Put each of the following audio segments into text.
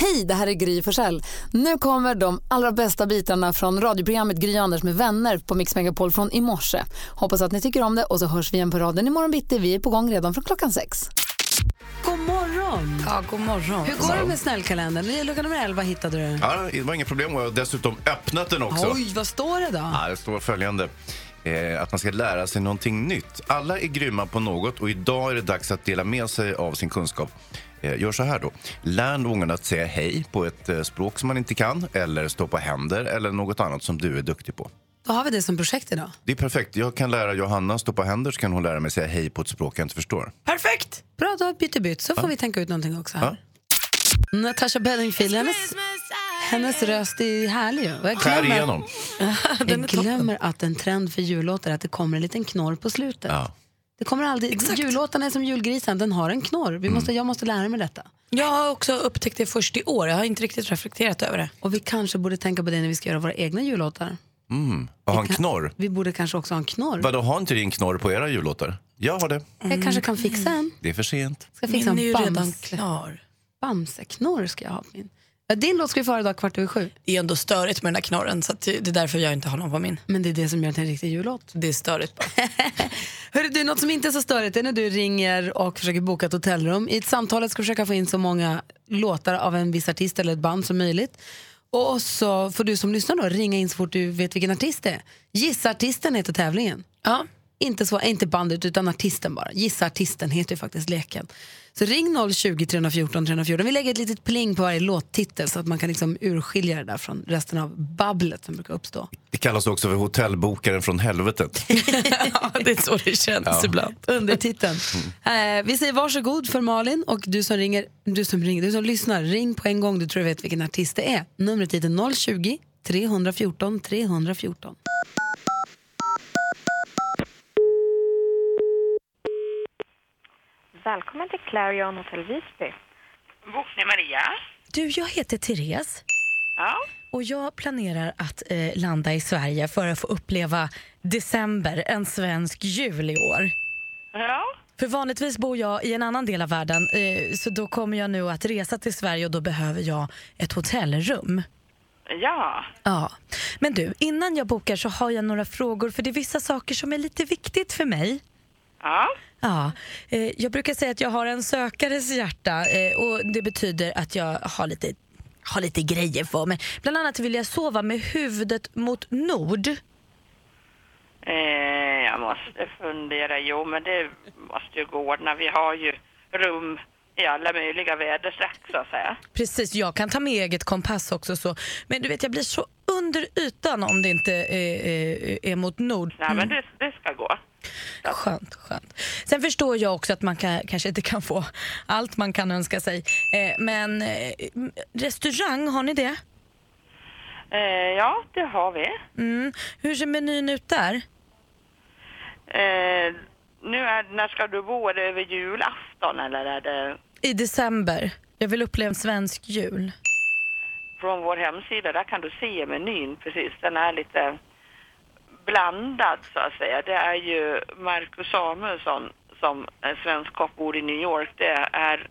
Hej, det här är Gry Forssell. Nu kommer de allra bästa bitarna från radioprogrammet Gry Anders med vänner på Mix Megapol från i morse. Hoppas att ni tycker om det och så hörs vi igen på raden imorgon bitti. Vi är på gång redan från klockan sex. God morgon! Ja, god morgon. Hur går det med snällkalendern? Lucka nummer 11 hittade du. Ja, det var inga problem och jag har dessutom öppnat den också. Oj, vad står det då? Ja, det står följande. Eh, att man ska lära sig någonting nytt. Alla är grymma på något och idag är det dags att dela med sig av sin kunskap. Eh, gör så här då. Lär någon att säga hej på ett eh, språk som man inte kan eller stå på händer eller något annat som du är duktig på. Då har vi det som projekt idag. Det är perfekt. Jag kan lära Johanna stå på händer så kan hon lära mig säga hej på ett språk jag inte förstår. Perfekt! Bra, då byter byt. Så får vi tänka ut någonting också här. Natasha Bedingfield, hennes, hennes röst är härlig ju. Jag Skär glömmer, igenom. jag glömmer att en trend för jullåtar är att det kommer en liten knorr på slutet. Ja. Det kommer aldrig, jullåtarna är som julgrisen, den har en knorr. Vi måste, Jag måste lära mig detta. Jag har också upptäckt det först i år. Jag har inte riktigt reflekterat över det. Och vi kanske borde tänka på det när vi ska göra våra egna jullåtar. Mm. Och ha en knorr. Vi borde kanske också ha en knorr. Vadå, har inte ni en knorr på era jullåtar? Jag har det. Jag kanske kan fixa en. Det är för sent. Ska fixa Min är ju en redan bamse, klar. bamseknorr. Ska jag ha på min. Din låt ska vi få höra idag kvart över sju. Det är ändå störigt med den där knorren så det är därför jag inte har någon på min. Men det är det som gör till en riktig jullåt. Det är störigt bara. Hörru, du, något som inte är så störigt är när du ringer och försöker boka ett hotellrum. I ett samtal ska du försöka få in så många låtar av en viss artist eller ett band som möjligt. Och så får du som lyssnar då ringa in så fort du vet vilken artist det är. Gissa artisten heter tävlingen. Ja. Inte, så, inte bandet utan artisten bara. Gissa artisten heter ju faktiskt leken. Så ring 020 314 314. Vi lägger ett litet pling på varje låttitel så att man kan liksom urskilja det där från resten av babblet som brukar uppstå. Det kallas också för hotellbokaren från helvetet. ja, det är så det känns ibland. Undertiteln. Eh, vi säger varsågod för Malin och du som ringer, du som ringer, du som lyssnar, ring på en gång. Du tror du vet vilken artist det är. Numret hit är 020 314 314. Välkommen till Clarion Hotel Visby. Bokning Maria. Du, jag heter Therese Ja. och jag planerar att eh, landa i Sverige för att få uppleva december, en svensk jul i år. Ja. För vanligtvis bor jag i en annan del av världen eh, så då kommer jag nu att resa till Sverige och då behöver jag ett hotellrum. Ja. Ja. Men du, innan jag bokar så har jag några frågor för det är vissa saker som är lite viktigt för mig. Ja. Ja, eh, jag brukar säga att jag har en sökares hjärta eh, och det betyder att jag har lite, har lite grejer för mig. Bland annat vill jag sova med huvudet mot nord. Eh, jag måste fundera. Jo, men det måste ju gå ordna. Vi har ju rum i alla möjliga väderstreck, så att säga. Precis, jag kan ta med eget kompass också. Så. Men du vet, jag blir så under ytan om det inte är, är, är mot nord. Nej, men det, det ska gå. Skönt, skönt. Sen förstår jag också att man kan, kanske inte kan få allt man kan önska sig. Eh, men eh, restaurang, har ni det? Eh, ja, det har vi. Mm. Hur ser menyn ut där? Eh, nu är, när ska du bo? Är det över julafton eller är det I december. Jag vill uppleva en svensk jul. från vår hemsida? Där kan du se menyn precis. Den är lite blandad så att säga. Det är ju Marcus Samuelsson som är svensk kock, bor i New York. Det är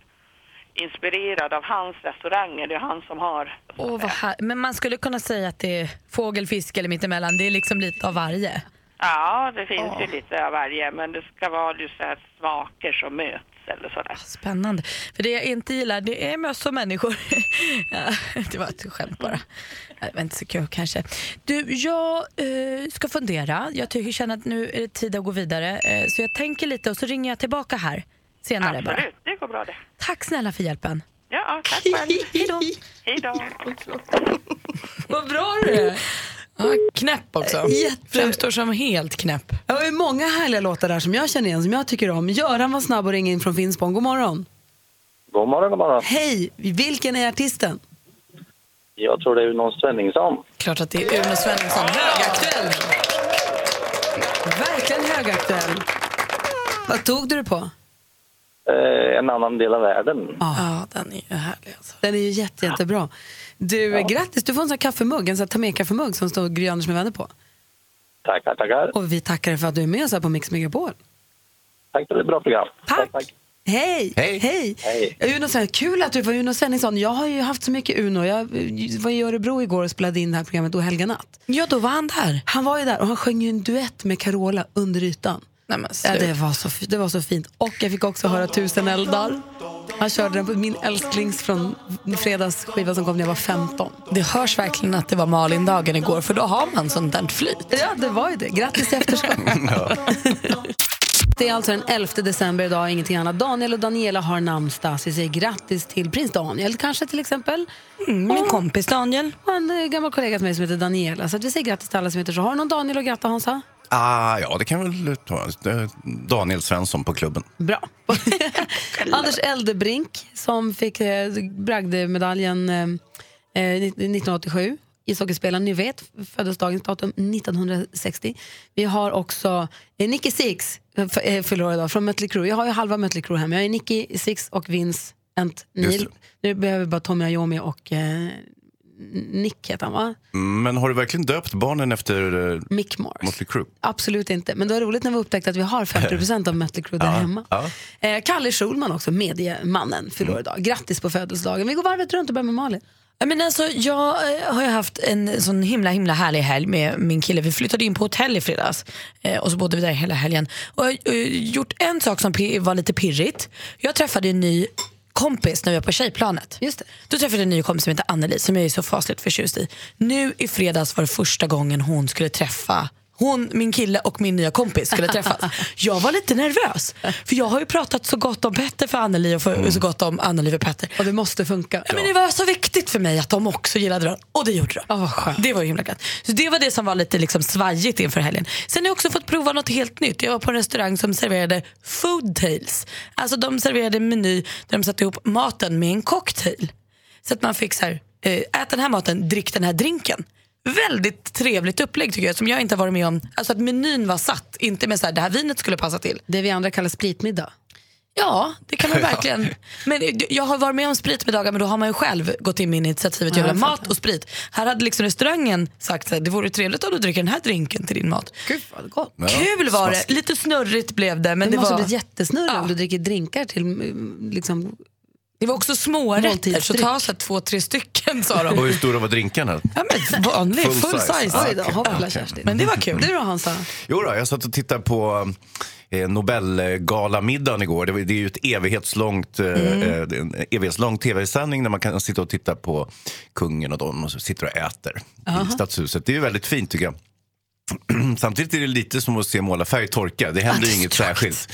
inspirerad av hans restauranger. Det är han som har... Åh, vad här... Men man skulle kunna säga att det är fågel, fisk eller mittemellan. Det är liksom lite av varje. Ja, det finns ju lite av varje, men det ska vara just så här smaker som möts eller sådär. Spännande. För det jag inte gillar det är möss och människor. ja, det var ett skämt bara. Det var inte så kul kanske. Du, jag eh, ska fundera. Jag tycker, känner att nu är det tid att gå vidare. Eh, så jag tänker lite och så ringer jag tillbaka här senare bara. Absolut, det går bra det. Tack snälla för hjälpen. Ja, tack själv. Hej då. Hej då. Vad bra du är! Ja, knäpp också. Jätte- Framstår som helt knäpp. Det var ju många härliga låtar där som jag känner igen, som jag tycker om. Göran var snabb och ringa in från Finspång. God morgon. God morgon, god morgon. Hej! Vilken är artisten? Jag tror det är Uno Svenningsson. Klart att det är Uno Svenningsson. Högaktuell. Verkligen högaktuell. Vad tog du det på? eh, en annan del av världen. Ja, den är ju härlig alltså. Den är ju jätte, jättebra. Du, grattis, du får en sån här kaffemugg, en sån här ta med-kaffemugg som står Gry Anders med vänner på. Tackar, tackar. Och vi tackar dig för att du är med oss här på Mix Megapol. Tack för ett bra program. Tack. Hej! Hej. Hej. Hej. Uno, så här, kul att du var Uno Svenningsson. Jag har ju haft så mycket Uno. Jag var i Örebro igår och spelade in det här programmet O helga natt. Ja, då var han där. Han var ju där och han sjöng ju en duett med Carola under ytan. Nej, men, Ja, det, var så, det var så fint. Och jag fick också höra Tusen eldar. Han körde den på min älsklings från fredagsskiva som kom när jag var 15. Det hörs verkligen att det var Malin-dagen igår, för då har man sånt där flyt. Ja, det var ju det. Grattis i efterskott. Det är alltså den 11 december idag, ingenting annat. Daniel och Daniela har namnsdag, så vi säger grattis till prins Daniel kanske till exempel. Mm, min kompis Daniel. Och en eh, gammal kollega till mig som heter Daniela. Så att vi säger grattis till alla som heter så. Har du någon Daniel att gratta Hansa? Ah, ja, det kan väl ta. Daniel Svensson på klubben. Bra. Anders Eldebrink som fick eh, Bragdemedaljen eh, eh, 1987. Ishockeyspelaren, ni vet, föddes dagens datum 1960. Vi har också eh, Nicky Six, eh, eh, idag, från Mötley Crüe. Jag har ju halva Mötley Crüe hemma. Jag är Nicky Six och Vince Ant Just Neil. Nu behöver vi bara Tommy Iommi och eh, Nick heter han va? Mm, Men har du verkligen döpt barnen efter eh, Mick Mars. Motley Crue? Absolut inte. Men det var roligt när vi upptäckte att vi har 50% av Mötley Crüe där hemma. Ja. Eh, Kalle Schulman också, mediemannen, fyller år idag. Grattis på födelsedagen. Vi går varvet runt och börjar med Malin. Ja, men alltså, jag eh, har ju haft en sån himla himla härlig helg med min kille. Vi flyttade in på hotell i fredags eh, och så bodde vi där hela helgen. Och jag har gjort en sak som var lite pirrigt. Jag träffade en ny kompis när vi var på tjejplanet. Just det. Då träffade jag en ny kompis som heter Anneli som jag är så fasligt förtjust i. Nu i fredags var det första gången hon skulle träffa hon, min kille och min nya kompis skulle träffas. Jag var lite nervös. För jag har ju pratat så gott om Petter för Anneli och för, så gott om Anneli för Petter. Och det måste funka. Ja, men det var så viktigt för mig att de också gillade den. Och det gjorde de. Skönt. Det var ju himla gött. Så det var det som var lite liksom svajigt inför helgen. Sen har jag också fått prova något helt nytt. Jag var på en restaurang som serverade food tales. Alltså de serverade en meny där de satte ihop maten med en cocktail. Så att man fick så här, eh, ät den här maten, drick den här drinken. Väldigt trevligt upplägg tycker jag som jag inte har varit med om. Alltså att menyn var satt, inte med så här, det här vinet skulle passa till. Det vi andra kallar spritmiddag. Ja, det kan man verkligen. Men jag har varit med om spritmiddagar men då har man ju själv gått in med initiativet att Ja, göra mat och sprit. Här hade liksom restaurangen sagt att det vore trevligt om du dricker den här drinken till din mat. Gud vad gott. Kul var det, lite snurrigt blev det. Men det, det, måste var, bli jättesnurrigt Ja. om du dricker drinkar till mm, liksom... det var också små rätter, så ta så här två, tre stycken sa Och de. hur stora var drinkarna? Ja, men vanlig, Full full, size. size. Oj då, hoppla. Kerstin. Men det var kul. Du då Hansa? Jo då, jag satt och tittade på eh, Nobelgalamiddagen igår. Det, var- det är ju ett evighetslångt, eh, Mm. eh, en evighetslång tv-sändning där man kan sitta och titta på kungen och de och så sitter och äter i stadshuset. Det är ju väldigt fint tycker jag. Samtidigt är det lite som att se målarfärg torka. Det händer ju inget särskilt.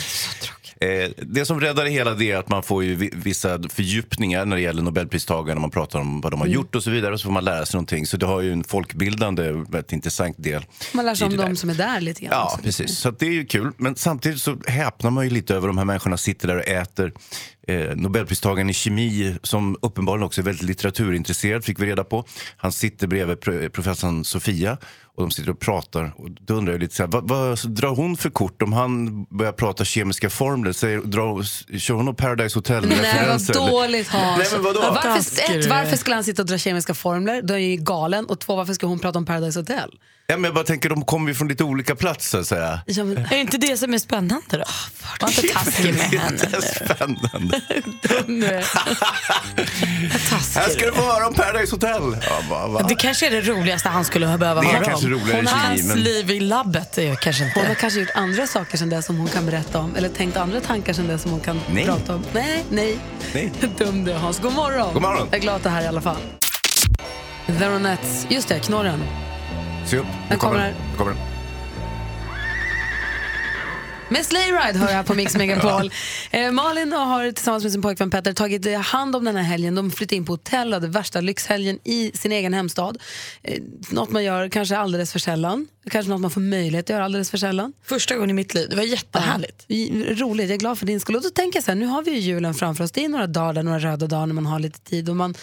Eh, det som räddar det hela det är att man får ju vi- vissa fördjupningar när det gäller Nobelpristagarna. Man pratar om vad de har gjort och så vidare och så får man lära sig någonting. Så det har ju en folkbildande, väldigt intressant del. Man lär sig om de som är där lite grann. Ja, precis. Så det är ju kul. Men samtidigt så häpnar man ju lite över de här människorna sitter där och äter. Eh, Nobelpristagaren i kemi, som uppenbarligen också är väldigt litteraturintresserad, fick vi reda på. Han sitter bredvid pro- professorn Sofia och de sitter och pratar. Och då undrar jag lite, så här, vad, vad drar hon för kort om han börjar prata kemiska formler? Säger, drar, kör hon någon Paradise Nej, Hotel-referenser? vad eller? dåligt Hans. Nej, men vadå? Varför, ett, varför skulle han sitta och dra kemiska formler? Då är ju galen. Och två, varför ska hon prata om Paradise Hotel? Ja, men jag bara tänker, de kommer ju från lite olika platser. Så här. Ja, men, Är inte det som är spännande då? Var inte taskig med Det är henne inte nu. spännande. nej. Här ska du få höra om Paradise Hotel. Ja, va, va? Det kanske är det roligaste han skulle behöva Det är höra kanske om. i kemi, Hans men- liv i labbet är kanske Hon har inte... kanske gjort andra saker sen det som hon kan berätta om. Eller tänkt andra tankar sen det som hon kan Nej. prata om. Nej, nej. Nej. Dum du Hans. God morgon. God morgon. Jag är glad att du är här i alla fall. The Ronettes. Just det, knorren. Se upp. Nu Den kommer. Nu kommer Med Sleigh Ride hör jag på Mix Megapol. eh, Malin har tillsammans med sin pojkvän Petter tagit eh, hand om den här helgen. De flyttade in på hotell och hade värsta lyxhelgen i sin egen hemstad. Eh, något man gör kanske alldeles för sällan. Kanske något man får möjlighet att göra alldeles för sällan. Första gången i mitt liv. Det var jättehärligt. I- Roligt, jag är glad för din skull. Och då tänker jag så här, nu har vi ju julen framför oss. Det är några dagar, några röda dagar när man har lite tid. Och man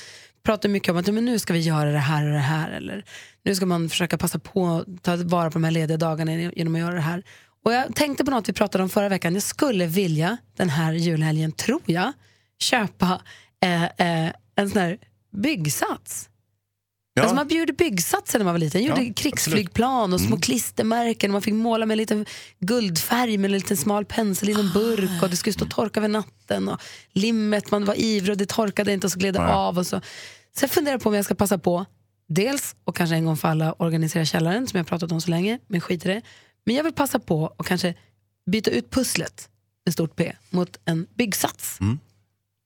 pratar mycket om att ja, men nu ska vi göra det här och det här. Eller nu ska man försöka passa på att ta vara på de här lediga dagarna genom att göra det här. Och jag tänkte på något vi pratade om förra veckan. Jag skulle vilja den här julhelgen, tror jag, köpa eh, eh, en sån här byggsats. Ja. Alltså man bjuder byggsatser när man var liten. Man gjorde Ja, krigsflygplan och små klistermärken. Och man fick måla med en liten guldfärg med en liten smal pensel i en burk. Och det skulle stå torka över natten. Och limmet, man var ivrig och det torkade inte och så gled det Nej. av. Och så. så jag funderar på om jag ska passa på, dels och kanske en gång för alla organisera källaren som jag pratat om så länge, men skit i det. Men jag vill passa på och kanske byta ut pusslet med stort P mot en byggsats.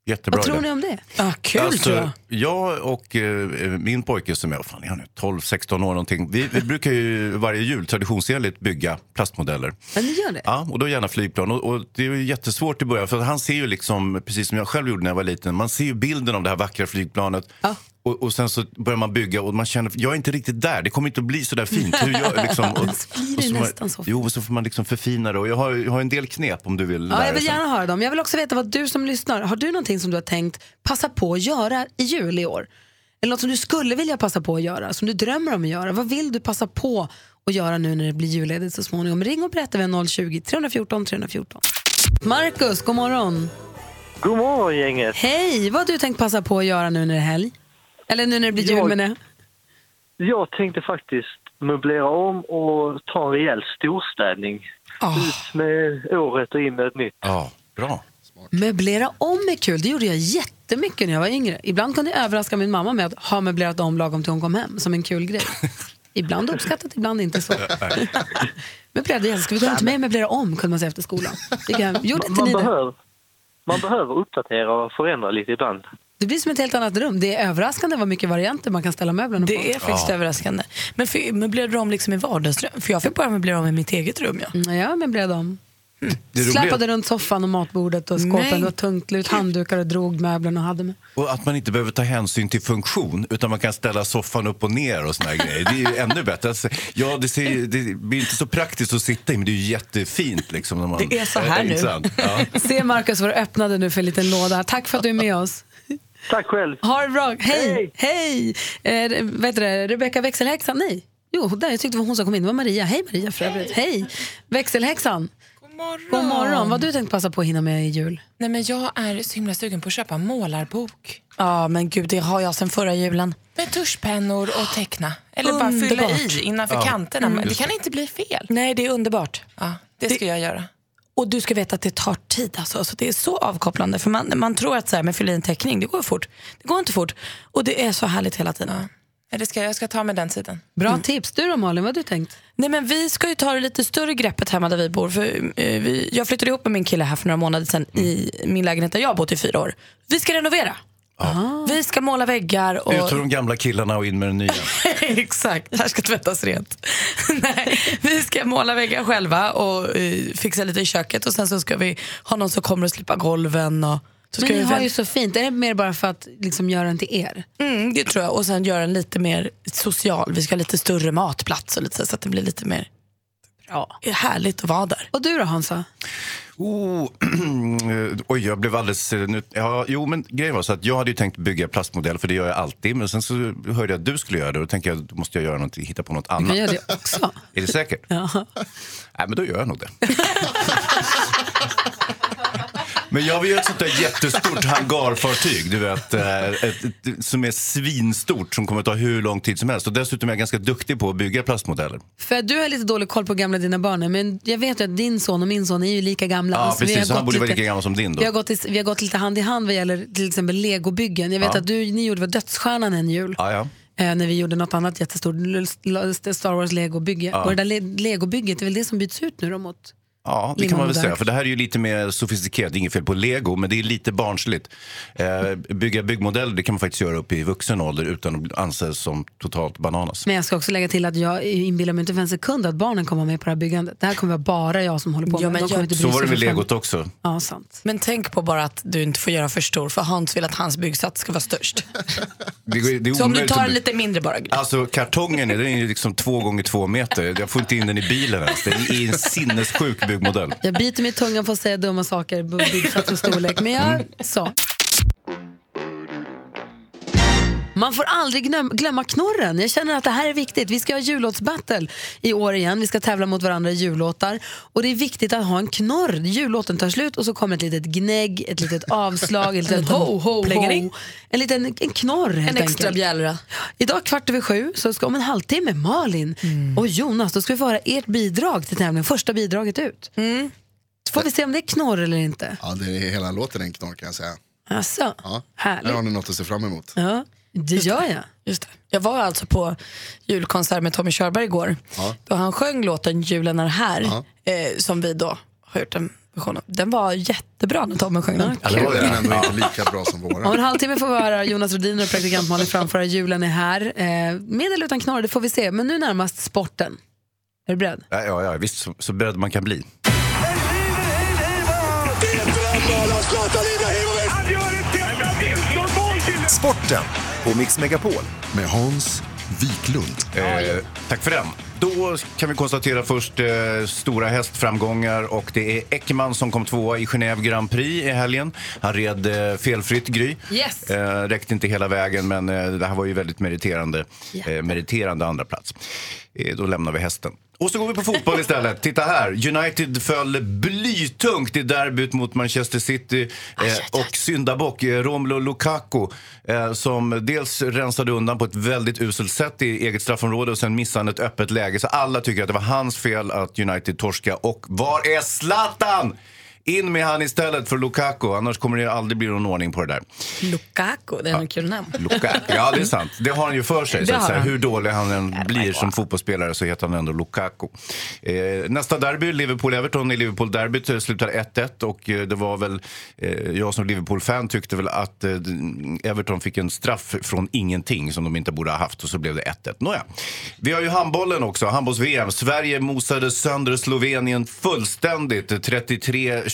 Jättebra Vad tror idé. ni om det? Ah, kul Alltså, tror jag. jag och eh, min pojke som är, fan är han nu, 12-16 år någonting. Vi, vi brukar ju varje jul traditionsenligt bygga plastmodeller. Men ni gör det? Ja, och då gärna flygplan. Och, och det är jättesvårt i början för att han ser ju liksom, precis som jag själv gjorde när jag var liten, man ser ju bilden av det här vackra flygplanet. Ja. Och, och sen så börjar man bygga och man känner, jag är inte riktigt där, det kommer inte att bli så där fint. Hur jag, liksom, och, blir och så man, nästan så fint. Jo, och så får man liksom förfina det. Och jag har, jag har en del knep om du vill lära Ja, jag vill gärna höra dem. Jag vill också veta vad du som lyssnar, har du någonting som du har tänkt passa på att göra i jul i år? Eller något som du skulle vilja passa på att göra, som du drömmer om att göra? Vad vill du passa på att göra nu när det blir julledigt så småningom? Ring och berätta vid 020-314 314. Marcus, god morgon. God morgon gänget. Hej, vad har du tänkt passa på att göra nu när det är helg? Eller nu när det blir jul Jag- menar jag. Jag tänkte faktiskt möblera om och ta en rejäl storstädning. Ut med året och in med ett nytt. Ja, bra. Möblera om är kul, det gjorde jag jättemycket när jag var yngre. Ibland kunde jag överraska min mamma med att ha möblerat om lagom till hon kom hem, som en kul grej. Ibland uppskattat, ibland inte så. möblerade jag, ska vi gå hem till mig och möblera om, kunde man säga efter skolan. Gjorde inte Man ni det? behöver, man behöver uppdatera och förändra lite ibland. Det blir som ett helt annat rum. Det är överraskande vad mycket varianter man kan ställa möblerna på. Det är faktiskt överraskande. Men för, möblerade du om liksom i vardagsrum? För jag fick bara möblera om i mitt eget rum. Ja. Mm, Ja, möblerade om. Roliga- Släpade runt soffan och matbordet och skåpen. Det var tungt, la ut handdukar och drog möblerna och hade med. Och att man inte behöver ta hänsyn till funktion utan man kan ställa soffan upp och ner och såna här grejer. Det är ju ännu bättre. Alltså, ja, det, ser, det blir inte så praktiskt att sitta i men det är ju jättefint. Liksom, när man, Det är så här Eh, nu. Ja. Se Marcus vad du öppnade nu för en liten låda. Tack för att du är med oss. Tack själv. Ha det bra. Hej! Hej. Hej! Eh, vad heter det? Rebecka växelhäxan? Nej. Jo, där, jag tyckte det var hon som kom in. Det var Maria. Hej Maria för övrigt. Hej! Växelhäxan. God morgon. God morgon. Vad har du tänkt passa på att hinna med i jul? Nej, men jag är så himla sugen på att köpa målarbok. Ja, men gud, det har jag sedan förra julen. Med tuschpennor och teckna. Eller bara fylla Underbart. i innanför kanterna. Men det kan inte bli fel. Nej, det är underbart. Ja, det ska jag göra. Och du ska veta att det tar tid. Alltså. Alltså, det är så avkopplande. För man, man tror att så här, med fylla i en teckning, det går fort. Det går inte fort. Och det är så härligt hela tiden. Ja, det ska, jag ska ta med den tiden. Bra tips. Du då Malin, vad har du tänkt? Nej, men vi ska ju ta det lite större greppet hemma där vi bor. För, eh, vi, jag flyttade ihop med min kille här för några månader sedan i min lägenhet där jag har bott i fyra år. Vi ska renovera. Vi ska måla väggar. Och... Ut med de gamla killarna och in med den nya. Exakt, här ska tvättas rent. Nej, vi ska måla väggar själva och eh, fixa lite i köket och sen så ska vi ha någon som kommer och slippa golven. Och, så Men ni har väl- ju så fint. Är det mer bara för att liksom göra den till er? mm, det tror jag. Och sen göra den lite mer social. Vi ska ha lite större matplats och lite så, så att det blir lite mer Bra. härligt att vara där. Och du då Hansa? Oh, oj, jag blev alldeles... eh, Nu, ja, jo, men grejen var så att jag hade tänkt bygga plastmodell, för det gör jag alltid. Men sen så hörde jag att du skulle göra det och då tänkte jag, då måste jag göra något, hitta på något Du annat. kan göra det också. Är det säkert? Ja. Nej, men då gör jag nog det. Men jag vill göra ett sånt där jättestort hangarfartyg, du vet, eh, ett, ett, som är svinstort, som kommer att ta hur lång tid som helst. Och dessutom är jag ganska duktig på att bygga plastmodeller. För du har lite dålig koll på gamla dina barn men jag vet ju att din son och min son är ju lika gamla. Ja, Alltså, vi har precis. Så han borde vara lika gammal som din då. Vi har, gått, vi har gått lite hand i hand vad gäller till exempel legobyggen. Jag vet Ja. att du, ni gjorde var Dödsstjärnan en jul. Ja, ja. Eh, när vi gjorde något annat jättestort, Star Wars legobygge. Ja. Och det där le legobygget är väl det som byts ut nu då mot? Ja, det kan man väl säga. För det här är ju lite mer sofistikerat. Det är inget fel på lego, men det är lite barnsligt. Eh, bygga byggmodeller det kan man faktiskt göra upp i vuxen ålder utan att anses som totalt bananas. Men jag ska också lägga till att jag inbillar mig inte för en sekund att barnen kommer med på det här byggandet. Det här kommer vara bara jag som håller på Ja, med men jag- Så var det med legot också. Ja, sant. Men tänk på bara att du inte får göra för stor för Hans vill att hans byggsats ska vara störst. Det, går- det är Så om du tar lite mindre bara. Alltså kartongen är, den är ju liksom två gånger två meter. Jag får inte in den i bilen ens. Det är en sinnessjuk byggmodell. Jag biter mig i tungan för att säga dumma saker, b- byggsats och storlek. Men jag Mm. sa. Man får aldrig glöm, glömma knorren. Jag känner att det här är viktigt. Vi ska ha jullåtsbattle i år igen. Vi ska tävla mot varandra i jullåtar. Och det är viktigt att ha en knorr. Jullåten tar slut och så kommer ett litet gnägg, ett litet avslag, ett litet ho, ho, ho. En liten en knorr helt En extra bjällra. Idag kvart över sju, så ska om en halvtimme Malin och Jonas, då ska vi få höra ert bidrag till tävlingen. Första bidraget ut. Så får vi se om det är knorr eller inte. Ja, det är hela låten en knorr kan jag säga. Alltså, Ja. härligt. Här har ni något att se fram emot. Ja, det gör jag. Just det. Jag var alltså på julkonsert med Tommy Körberg igår. Ja. Då han sjöng låten Julen är här, Ja. eh, som vi då har gjort en version av. Den var jättebra när Tommy sjöng den. Ja, det var den ändå inte lika bra som Om våra. en halvtimme får vi höra Jonas Rhodiner och praktikant Malin framföra Julen är här. Eh, med eller utan knorr, det får vi se. Men nu närmast sporten. Är du beredd? Ja, ja, ja visst, så, så beredd man kan bli. Sporten på Mix Megapol. Med Hans Wiklund. Eh, tack för den. Då kan vi konstatera först eh, stora hästframgångar och det är Eckermann som kom tvåa i Genève Grand Prix i helgen. Han red eh, felfritt Gry. Yes. Eh, räckte inte hela vägen men eh, det här var ju väldigt meriterande, eh, meriterande andra plats. Eh, då lämnar vi hästen. Och så går vi på fotboll istället. Titta här. United föll blytungt i derbyt mot Manchester City. Eh, och syndabock eh, Romelu Lukaku eh, som dels rensade undan på ett väldigt uselt sätt i eget straffområde och sen missade ett öppet läge. Så alla tycker att det var hans fel att United torska. Och var är Zlatan? In med han istället för Lukaku, annars kommer det aldrig bli någon ordning på det där. Lukaku, det är en kul namn. Lukaku, ja det är sant. Det har han ju för sig. Så säga. han. Hur dålig han än blir som fotbollsspelare så heter han ändå Lukaku. Eh, nästa derby, Liverpool-Everton i Liverpool-derbyt eh, slutade 1-1 och eh, det var väl, eh, jag som Liverpool-fan tyckte väl att eh, Everton fick en straff från ingenting som de inte borde ha haft och så blev det 1-1. Nåja. Vi har ju handbollen också, handbolls-VM. Sverige mosade sönder Slovenien fullständigt,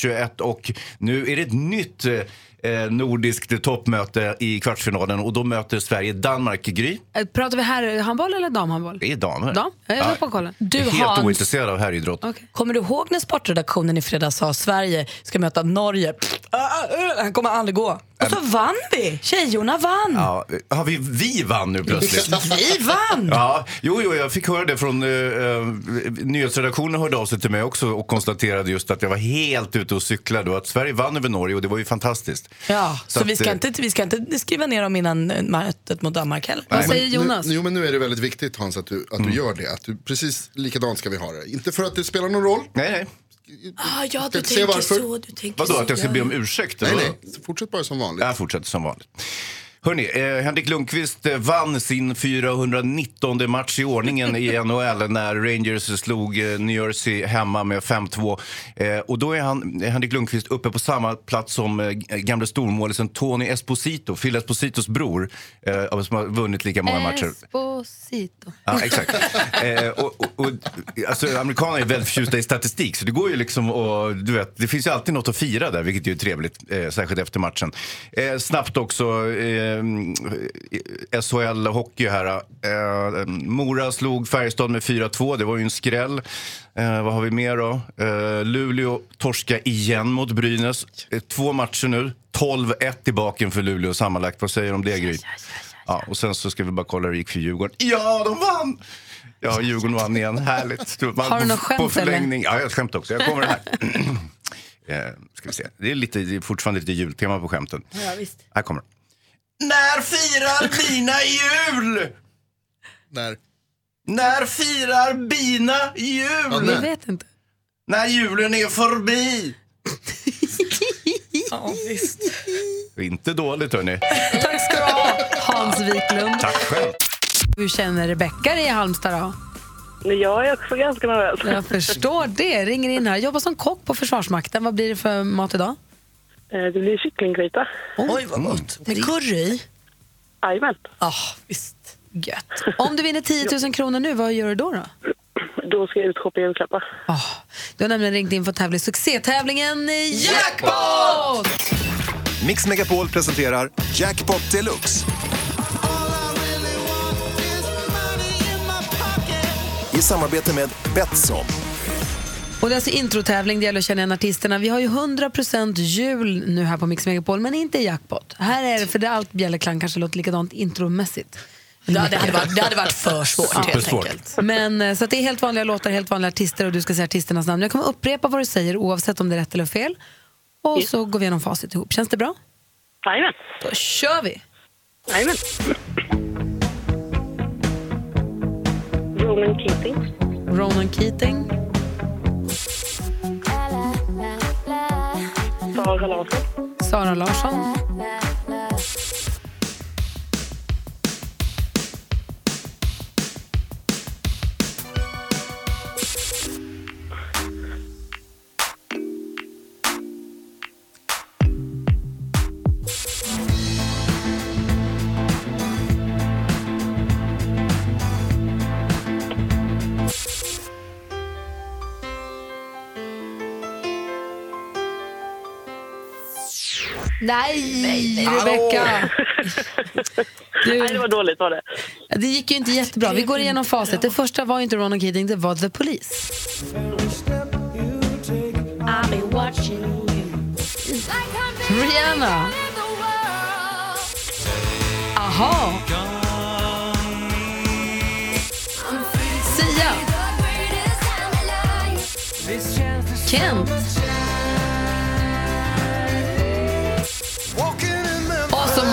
21 och nu är det ett nytt eh, eh, nordiskt toppmöte i kvartsfinalen och då möter Sverige Danmark. Gry? Eh, Pratar vi här handboll eller damhandboll? Det är damer. Dam? Jag är på kollen. Du är helt Hans. ointresserad av herridrott. Kommer du ihåg när sportredaktionen i fredags sa Sverige ska möta Norge? Ah, ah, ah, Han kommer aldrig gå. Och så vann vi! Tjejorna vann! Ja, har vi, vi vann nu plötsligt. Vi vann! Ja, jo, jo, jag fick höra det från uh, nyhetsredaktionen hörde av sig till mig också och konstaterade just att jag var helt ute och cyklade och att Sverige vann över Norge och det var ju fantastiskt. Ja, så, Så vi, att, ska eh, inte, vi ska inte skriva ner dem innan eh, mötet mot Danmark heller. Vad säger Nu, Jonas? jo, men nu är det väldigt viktigt Hans att du, att Mm. du gör det. Att du, precis likadant ska vi ha det. Inte för att det spelar någon roll. Nej, nej. Ah, ja, inte se varför. du tänker Vadå, att jag ska be om ursäkt? Nej, eller nej. Fortsätt bara som vanligt. Jag fortsätter som vanligt. Hörrni, eh, Henrik Lundqvist eh, vann sin 419 match i ordningen i NHL när Rangers slog eh, New Jersey hemma med 5-2. Eh, och då är han, Henrik Lundqvist uppe på samma plats som eh, gamle stormålisen Tony Esposito, Phil Espositos bror, eh, som har vunnit lika många matcher. Esposito. Ja, exakt. eh, och, och, och, alltså, amerikaner är väldigt förtjusta i statistik, så det går ju liksom och, du vet, det finns ju alltid något att fira där, vilket är trevligt, särskilt efter matchen. Snabbt också, eh, SHL hockey här. Eh, Mora slog Färjestad med 4-2, det var ju en skräll. Eh, vad har vi mer då? Eh, Luleå torska igen mot Brynäs. Eh, två matcher nu, 12-1 i baken för Luleå sammanlagt. Vad säger du om det, Gry? Ja, och sen så ska vi bara kolla hur det gick för Djurgården. Ja, de vann! Ja, Djurgården vann igen. Härligt. Har du något skämt, På förlängning. Ja, jag har ett skämt också. Jag kommer här. eh, ska vi se. Det är, lite, det är fortfarande lite jultema på skämten. Ja, visst. Här kommer det. När firar bina jul? När? När firar bina jul? Jag vet inte. När julen är förbi. Ja, visst. Inte dåligt, hörni. Tack ska du ha, Hans Wiklund. Tack själv. Hur känner Rebecka i Halmstad då? Jag är också ganska nervös. Jag förstår det. Ringer in här. Jobbar som kock på Försvarsmakten. Vad blir det för mat idag? Eh, Det blir kycklinggryta. Oj, vad gott. Med curry? Jajamän. Ja, visst. Gött. Om du vinner 10 000 kronor nu, vad gör du då? Då, Då ska jag ut och shoppa julklappar. oh, du har nämligen ringt in för att tävla i succétävlingen Jackpot! Mix Megapol presenterar Jackpot Deluxe. I samarbete med Betsson. Och det är alltså introtävling, det gäller att känna igen artisterna. Vi har ju 100% jul nu här på Mix Megapol, men inte jackpot. Här är det, för det allt bjällerklang kanske låter likadant intromässigt. Ja, det, hade varit, det hade varit för svårt helt enkelt. Men, eh, så att det är helt vanliga låtar, helt vanliga artister och du ska säga artisternas namn. Jag kommer upprepa vad du säger oavsett om det är rätt eller fel. Och så går vi igenom facit ihop. Känns det bra? Jajamän. Då kör vi! Jajamän. Ronan Keating. Ronan Keating, Sara Larsson. Sara Larsson, Nej, Rebecca! Nej, det var dåligt var det. Det gick ju inte jättebra. Vi går igenom facit. Det första var inte Ronan Keating, det var The Police. Rihanna. Aha. Sia. Kent.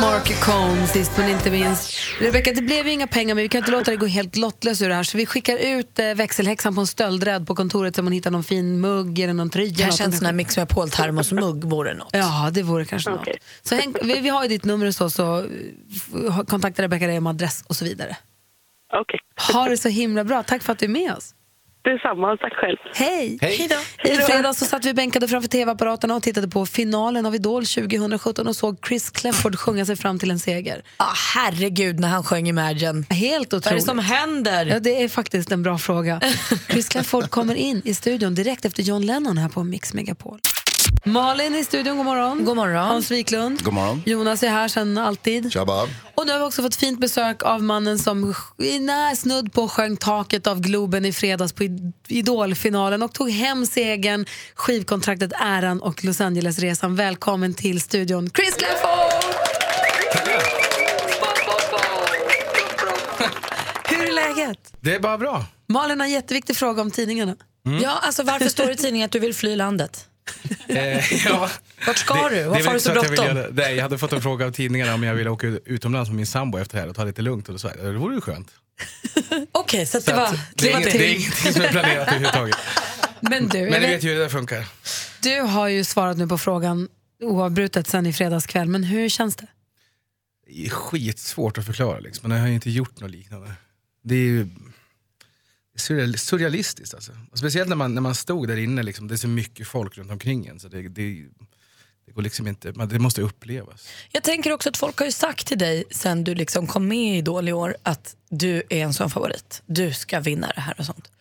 Mark Cohn sist men inte minst. Rebecca, det blev ju inga pengar men vi kan inte låta det gå helt lottlöst ur det här så vi skickar ut eh, växelhäxan på en stöldrädd på kontoret så man hittar någon fin mugg eller någon tröja. Kanske en sån här Mix Megapol termosmugg vore något. Ja, det vore kanske något. Så häng, vi, vi har ju ditt nummer och så, så eh, kontakta Rebecca dig om adress och så vidare. Okej. Ha det så himla bra. Tack för att du är med oss. Detsamma, tack själv. Hej! Hej. I fredags så satt vi bänkade framför tv-apparaterna och tittade på finalen av Idol 2017 och såg Chris Clefford sjunga sig fram till en seger. Ah, herregud när han sjöng Imagine. Helt otroligt. Vad är det som händer? Ja, det är faktiskt en bra fråga. Chris Clefford kommer in i studion direkt efter John Lennon här på Mix Megapol. Malin i studion, god morgon. God morgon. Hans Wiklund. God morgon. Jonas är här sen alltid. Tjaba. Och nu har vi också fått fint besök av mannen som i när snudd på sjöng taket av Globen i fredags på Id- Idolfinalen och tog hem segern, skivkontraktet, äran och Los Angeles-resan. Välkommen till studion, Chris Clefford! Hur är läget? Det är bara bra. Malin har en jätteviktig fråga om tidningarna. Ja, alltså varför står det i tidningen att du vill fly landet? Eh, ja. Vart ska Det- du? Varför har du så jag bråttom? Nej, jag hade fått en fråga av tidningarna om jag ville åka utomlands med min sambo efter det här och ta lite lugnt. Och då sa jag, det vore ju skönt. Okej, så, att Så det var... det, är inget, det är ingenting som är planerat överhuvudtaget. Men du, jag Men ni vet- ju hur det där funkar. du har ju svarat nu på frågan oavbrutet sen i fredags kväll, men hur känns det? Det är skitsvårt att förklara liksom. Men jag har ju inte gjort något liknande. Det är ju surrealistiskt alltså. Och speciellt när man, när man stod där inne, liksom, det är så mycket folk runt omkring en. Så det, det, det går liksom inte, man, det måste upplevas. Jag tänker också att folk har ju sagt till dig sen du liksom kom med i Idol i år att du är en sån favorit. Du ska vinna det här och sånt.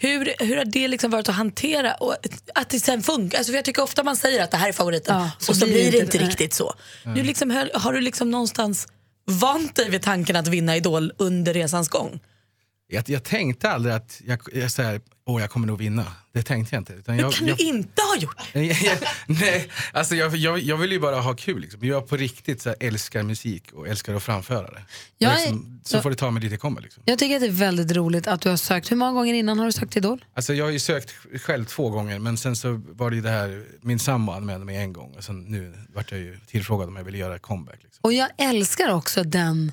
Hur, hur har det liksom varit att hantera och att det sen funkar? Alltså för jag tycker ofta man säger att det här är favoriten Ja, och så blir det inte nej. riktigt så. Mm. Du liksom, har du liksom någonstans vant dig vid tanken att vinna Idol under resans gång? Jag, jag tänkte aldrig att jag, jag, så här, Åh, jag kommer nog vinna. Det tänkte jag inte. Utan Hur jag, kan jag, du inte ha gjort det? Nej, alltså jag, jag, jag vill ju bara ha kul. Liksom. Jag på riktigt så här, älskar musik och älskar att framföra det. Jag liksom, så får det ta mig dit det kommer. Liksom. Jag tycker att det är väldigt roligt att du har sökt. Hur många gånger innan har du sökt Idol? Alltså, jag har ju sökt själv två gånger men sen så var det ju det här, min sambo anmälde mig en gång och sen nu vart jag ju tillfrågad om jag ville göra comeback. Liksom. Och jag älskar också den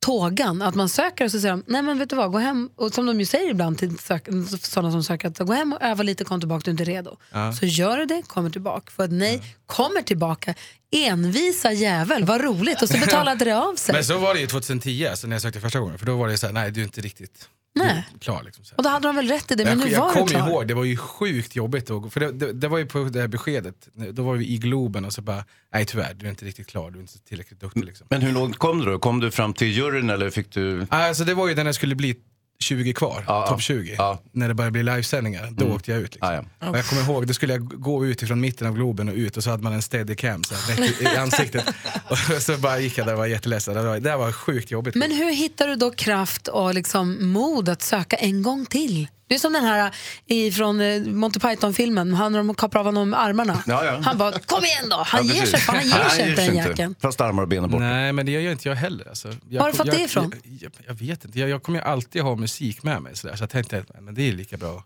tågan, att man söker och så säger de, nej men vet du vad, gå hem, och som de ju säger ibland till sök, sådana som söker, att gå hem och öva lite, kom tillbaka, du är inte redo. Ja. Så gör du det, kommer tillbaka. För ett nej, kommer tillbaka, envisa jävel, vad roligt, och så betalade det av sig. Men så var det ju 2010 alltså, när jag sökte första gången för då var det så här, nej du är inte riktigt Nej. klar. Liksom. Och då hade de väl rätt i det, men jag nu jag var du kommer ihåg, det var ju sjukt jobbigt. Att, för det, det, det var ju på det här beskedet, då var vi i Globen och så bara, nej tyvärr, du är inte riktigt klar, du är inte tillräckligt duktig. Liksom. Men hur långt kom du då? Kom du fram till juryn eller fick du... Alltså det var ju när det skulle bli 20 kvar, Ja, topp 20. När det började bli livesändningar, då Mm. åkte jag ut. Liksom. Ja, ja. Och jag kommer ihåg, då skulle jag gå ut ifrån mitten av Globen och ut och så hade man en steadicam så här, rätt i, i ansiktet. och så bara gick jag där och var jätteledsen. Det var, det var sjukt jobbigt. Men hur hittar du då kraft och liksom mod att söka en gång till? Det är som den här i- från eh, Monty Python-filmen, han när de kapar av honom armarna. Ja, ja. Han bara, kom igen då! Han Ja, ger sig, han ger sig Nej, inte ger den sig jäkeln. Fast armar och ben är borta. Nej, men det gör inte jag heller. Alltså, jag, Var har du fått jag, det ifrån? Jag, jag, jag vet inte. Jag, jag kommer ju alltid ha musik med mig. Så, där, så jag tänkte att men det är lika bra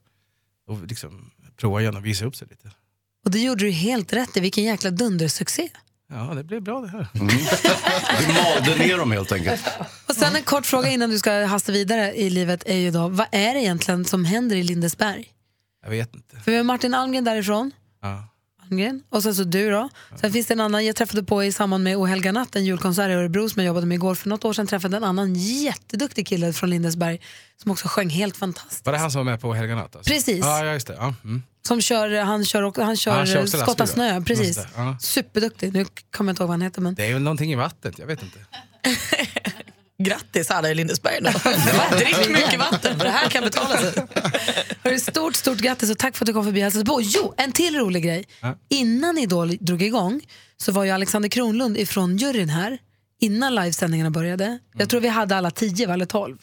att liksom, prova igen och visa upp sig lite. Och det gjorde du helt rätt i, vilken jäkla dundersuccé. Ja, det blev bra det här. Du malde ner dem helt enkelt. Och sen en kort fråga innan du ska hasta vidare i livet är ju då, vad är det egentligen som händer i Lindesberg? Jag vet inte. För vi har Martin Almgren därifrån. Ja. Almgren. Och sen så du då. Sen finns det en annan, jag träffade på i samband med Ohelga natt, en julkonsert i Örebro som jag jobbade med igår. För något år sedan träffade jag en annan jätteduktig kille från Lindesberg som också sjöng helt fantastiskt. Var det han som var med på Helga natt? Alltså? Precis. Ja, ja, just det. Ja. Mm. Som kör, han kör, också- han kör, Han kör också skotta lastbil, snö, precis. Det, ja. Superduktig. Nu kommer jag inte ihåg vad han heter men. Det är väl någonting i vattnet, jag vet inte. Grattis alla i Lindesberg då. Drick mycket vatten för det här kan betala sig. Hörru, stort, stort grattis och tack för att du kom förbi och hälsade på. Jo, en till rolig grej. Innan Idol drog igång så var ju Alexander Kronlund ifrån juryn här innan livesändningarna började. Jag tror vi hade alla tio eller tolv.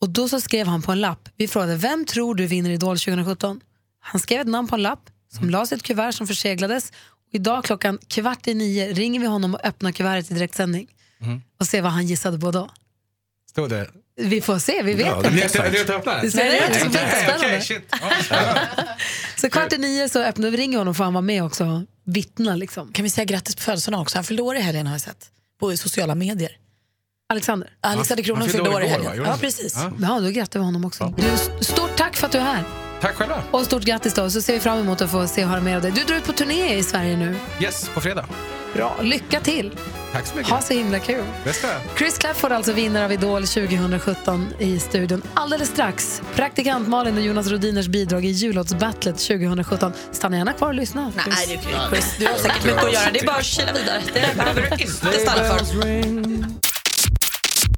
Och då så skrev han på en lapp, vi frågade vem tror du vinner Idol 2017? Han skrev ett namn på en lapp som lades i ett kuvert som förseglades. Och idag klockan kvart i nio ringer vi honom och öppnar kuvertet i direktsändning och ser vad han gissade på då. Stod det? Vi får se, vi vet Ja, det inte. det är? Det ut som Nej, jättespännande. Så kvart i nio så öppnar vi ringer honom för han var med också och vittna liksom. Kan vi säga grattis på födelsedagen också? Han fyllde år i helgen har jag sett. På sociala medier. Alexander? Alexander Kronlund Han fyllde år i helgen. Ja, det? precis. Ja. Ja, då grattar vi honom också. Du, stort tack för att du är här. Tack själva. Och stort grattis då, så ser vi fram emot att få se och höra mer av dig. Du drar ut på turné i Sverige nu. Yes, på fredag. Bra, lycka till. Tack så mycket. Ha så himla kul. Jag. Chris Clafford alltså vinnare av Idol 2017 i studion. Alldeles strax, praktikant Malin och Jonas Rodiners bidrag i jullåtsbattlet 2017. Stanna gärna kvar och lyssna. Nej, det är okej. Chris, du har säkert mycket att göra. Det är bara att kila vidare. Det behöver du inte stanna för.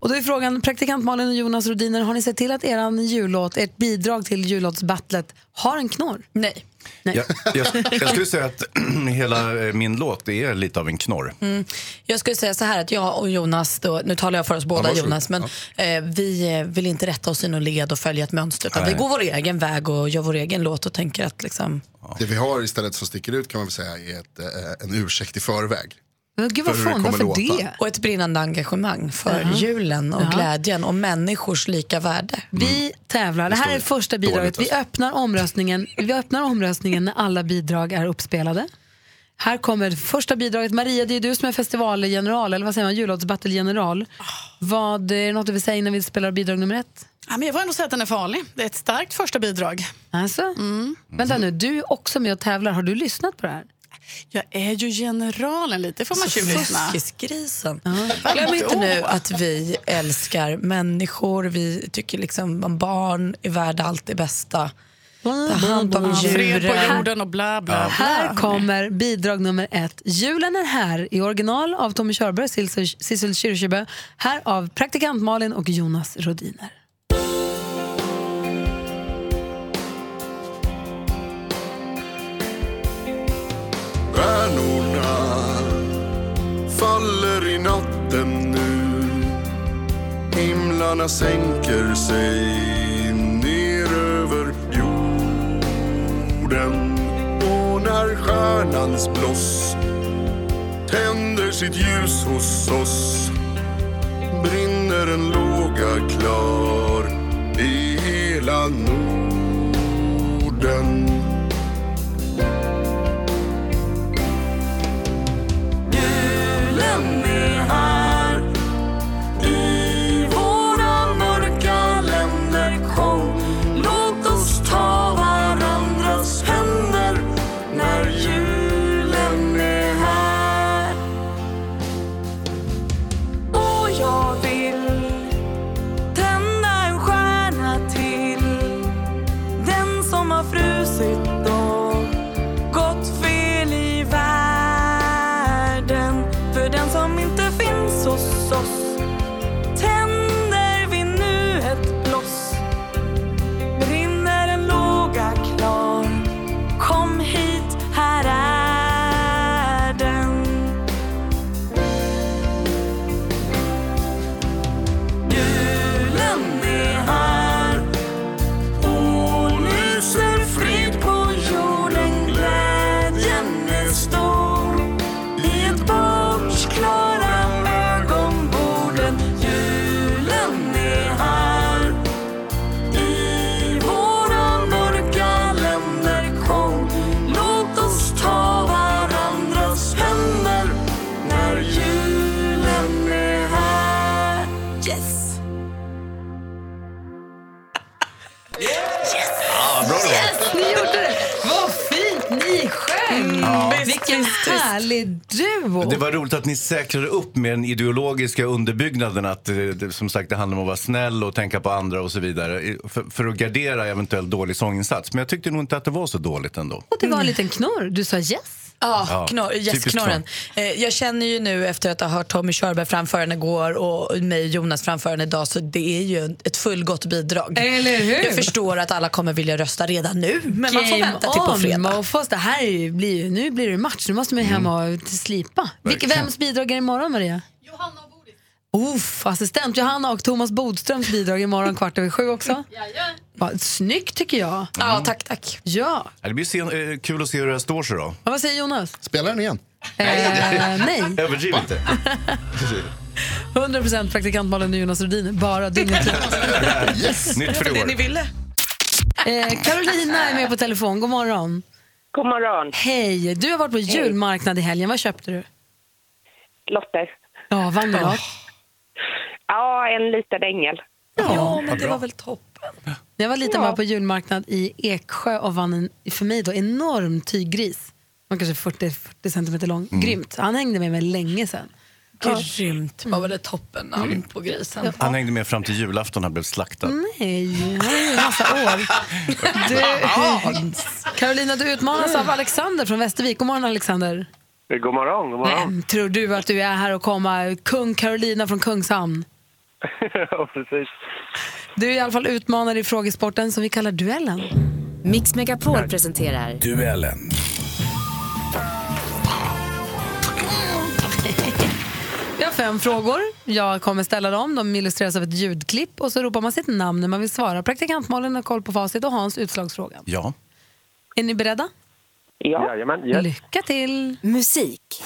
Och då är frågan, praktikant Malin och Jonas Rodiner, har ni sett till att er jullåt, ert bidrag till jullåtsbattlet har en knorr? Nej. Jag, jag, jag skulle säga att hela eh, min låt är lite av en knorr. Mm. Jag skulle säga så här att jag och Jonas, då, nu talar jag för oss båda varsågod. Jonas, men eh, vi eh, vill inte rätta oss i någon led och följa ett mönster utan vi Nej. går vår egen väg och gör vår egen låt och tänker att liksom... Det vi har istället som sticker ut kan man väl säga är ett, eh, en ursäkt i förväg. Gud vad fan, varför låta. det? Och ett brinnande engagemang för Jaha. julen och Jaha. glädjen och människors lika värde. Vi tävlar. Det här är första bidraget. Vi Dåligt, öppnar, omröstningen. vi öppnar omröstningen när alla bidrag är uppspelade. Här kommer första bidraget. Maria, det är du som är festivalgeneral, eller vad säger man, jullåtsbattlegeneral. Vad är det något du vill säga innan vi spelar bidrag nummer ett? Ja, men jag får ändå säga att den är farlig. Det är ett starkt första bidrag. Alltså? Vänta nu, du är också med och tävlar. Har du lyssnat på det här? Jag är ju generalen lite, får man Så tjuvlyssna. Fuskisgrisen. Glöm inte nu att vi älskar människor. Vi tycker liksom att barn är värda allt det bästa. Ta hand om Fred djuren. på jorden och bla bla bla. Här kommer bidrag nummer ett. Julen är här i original av Tommy Körberg, Sissel Sissel Kyrkjebø. Här av praktikant Malin och Jonas Rodiner. Stjärnorna faller i natten nu. Himlarna sänker sig ner över jorden. Och när stjärnans bloss tänder sitt ljus hos oss brinner en låga klar i hela Norden. Härlig duo. Det var roligt att ni säkrade upp med den ideologiska underbyggnaden att eh, som sagt det handlar om att vara snäll och tänka på andra och så vidare för, för att gardera eventuell dålig sånginsats. Men jag tyckte nog inte att det var så dåligt ändå. Och det var en liten knorr. Du sa yes. Ja, Ja, knorr, typiskt yes-knorren. Eh, jag känner ju nu efter att ha hört Tommy Körberg framföra den igår och mig och Jonas framföra den idag så det är ju ett fullgott bidrag. Eller hur? Jag förstår att alla kommer vilja rösta redan nu men man får Game vänta till på fredag. Mofos. Det här är ju, blir ju, nu blir det match. Nu måste man ju hem och slipa. Verkligen. vems bidrag är det imorgon, Maria? Johanna och. Uff, assistent Johanna och Thomas Bodströms bidrag imorgon kvart över sju också. Va, snyggt tycker jag. Ja, tack, tack. Ja. Ja, Det blir sen, eh, kul att se hur det här står sig då. Ja, Vad säger Jonas? Spelar den igen? Eh, nej. Överdriv inte. 100% praktikantmalen och Jonas Rhodin. Bara dygnet runt. yes. Nytt för i år. ville. Eh, Carolina är med på telefon. God morgon. God morgon. Hej. Du har varit på julmarknad i helgen. Vad köpte du? Lotter. Ja, vann du något? Ja, en liten ängel. Ja, men det var väl toppen. Jag var liten Ja. var på julmarknad i Eksjö och vann en, för mig då, enorm tyggris. Man kanske 40, 40 centimeter lång. Mm. Grymt. Han hängde med mig länge sen. Grymt. Var väl det toppen namn på grisen? Han hängde med fram till julafton, han blev slaktad. Nej, han är ju en massa år. Du, Carolina, du utmanas av Alexander från Västervik. God morgon Alexander. God morgon, god morgon. Vem tror du att du är här och komma? Kung Carolina från Kungshamn. ja, precis. Du är i alla fall utmanare i frågesporten som vi kallar duellen. Mix Megapol presenterar Duellen. Vi har fem frågor. Jag kommer ställa dem. De illustreras av ett ljudklipp och så ropar man sitt namn när man vill svara. Praktikantmalen har koll på facit och Hans utslagsfråga. Ja. Är ni beredda? Ja. Jajamän, yes. Lycka till! musik.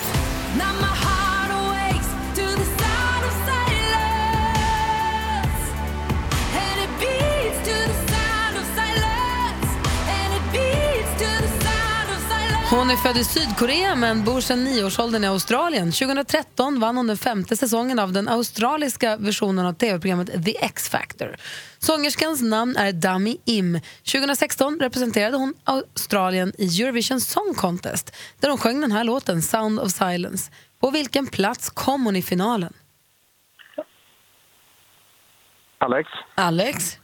Hon är född i Sydkorea men bor sedan nioårsåldern i Australien. 2013 vann hon den femte säsongen av den australiska versionen av tv-programmet The X-Factor. Sångerskans namn är Dami Im. 2016 representerade hon Australien i Eurovision Song Contest där hon sjöng den här låten, Sound of Silence. På vilken plats kom hon i finalen? Alex, Alex?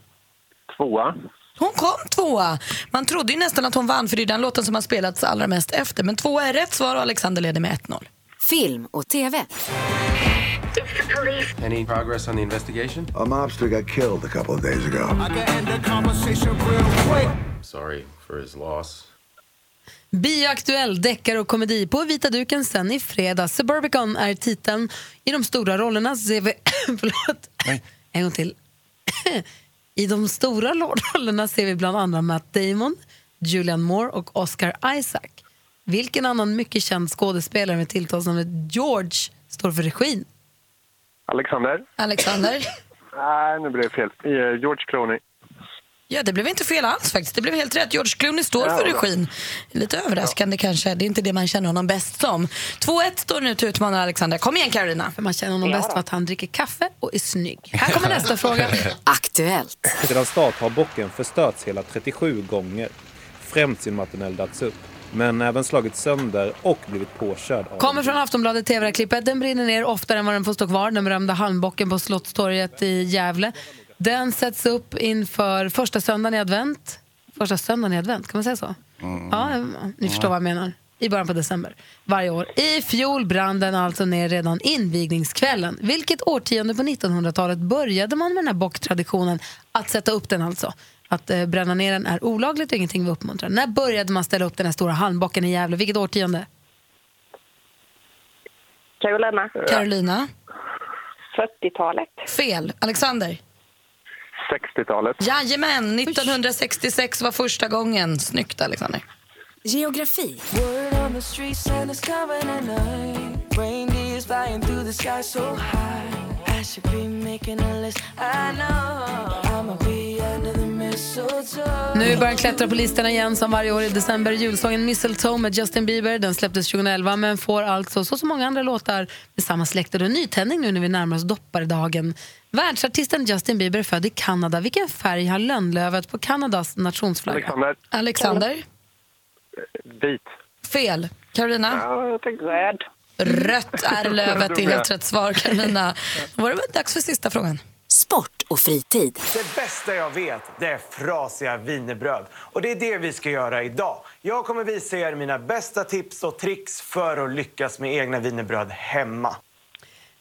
tvåa. Hon kom tvåa. Man trodde ju nästan att hon vann för det är den låten som har spelats allra mest efter. Men tvåa är rätt svar och Alexander leder med 1-0. Film och TV. Any progress on the investigation? A mobster got killed a couple of days ago. Sorry for his loss. Bioaktuell deckare och komedi på vita duken sen i fredags. Suburbicon är titeln. I de stora rollerna ser vi... förlåt. En gång till. I de stora rollerna ser vi bland andra Matt Damon, Julian Moore och Oscar Isaac. Vilken annan mycket känd skådespelare med tilltalsnamnet George står för regin? Alexander. Alexander? Nej, nu blev det fel. Eh, George Clooney. Ja, det blev inte fel alls faktiskt. Det blev helt rätt. George Clooney står Ja, för regin. Lite överraskande kanske. Det är inte det man känner honom bäst som. 2-1 står nu till utmanare Alexander. Kom igen Carolina. För man känner honom bäst för att han dricker kaffe och är snygg. Här kommer nästa fråga. Aktuellt. Sedan start har bocken förstörts hela 37 gånger. Främst genom att den eldats upp. Men även slagits sönder och blivit påkörd av Kommer från Aftonbladet TV-klippet. Den brinner ner oftare än vad den får stå kvar. Den berömda halmbocken på Slottstorget i Gävle. Den sätts upp inför första söndagen i advent. Första söndagen i advent, kan man säga så? Ja, ni förstår vad jag menar. I början på december varje år. I fjol brann den alltså ner redan invigningskvällen. Vilket årtionde på 1900-talet började man med den här bocktraditionen att sätta upp den alltså? Att eh, bränna ner den är olagligt och ingenting vi uppmuntrar. När började man ställa upp den här stora halmbocken i Gävle? Vilket årtionde? Carolina. Carolina? 40-talet. Fel. Alexander? 60-talet. Jajamän, 1966 var första gången. Snyggt Alexander. Geografi. Word on the street, Santa's coming at night. Reindeer's flying through the sky so high. I should be making a list. I know I'ma be under the mistletoe. Nu börjar klättra på listorna igen som varje år i december. Julsången Mistletoe med Justin Bieber. Den släpptes 2011 men får alltså så som många andra låtar med samma släkt. Och nytändning nu när vi närmar oss dopparedagen. Världsartisten Justin Bieber är född i Kanada. Vilken färg har lönnlövet på Kanadas nationsflagga? Alexander. Alexander? Vit. Fel. Carolina? Ja, jag tänkte röd. Rött är lövet, det är helt rätt svar Carolina. Då var det väl dags för sista frågan. Sport och fritid. Det bästa jag vet det är frasiga wienerbröd. Och det är det vi ska göra idag. Jag kommer visa er mina bästa tips och tricks för att lyckas med egna wienerbröd hemma.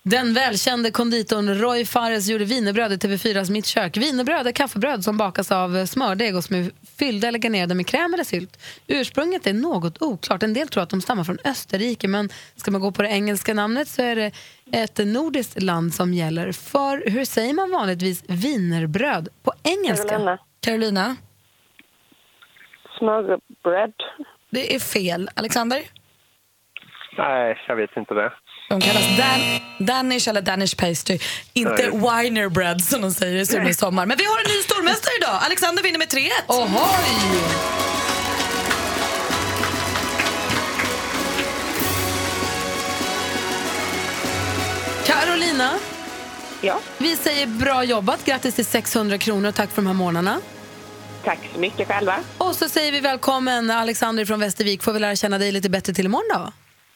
Den välkände konditorn Roy Fares gjorde wienerbröd i TV4s Mitt kök. Wienerbröd är kaffebröd som bakas av smördeg och som är fyllda eller garnerade med kräm eller sylt. Ursprunget är något oklart. En del tror att de stammar från Österrike men ska man gå på det engelska namnet så är det ett nordiskt land som gäller. För hur säger man vanligtvis wienerbröd på engelska? Carolina. Carolina? Smörbröd. Det är fel. Alexander? Nej, jag vet inte det. De kallas Dan Danish eller Danish pastry. Inte Nej. Wiener bread som de säger i i sommar. Men vi har en ny stormästare idag. Alexander vinner med 3-1. Ohoj! Carolina, Ja, vi säger bra jobbat. Grattis till 600 kronor och tack för de här månaderna. tack så mycket själva. Och så säger vi välkommen Alexander från Västervik. Får vi lära känna dig lite bättre till imorgon då?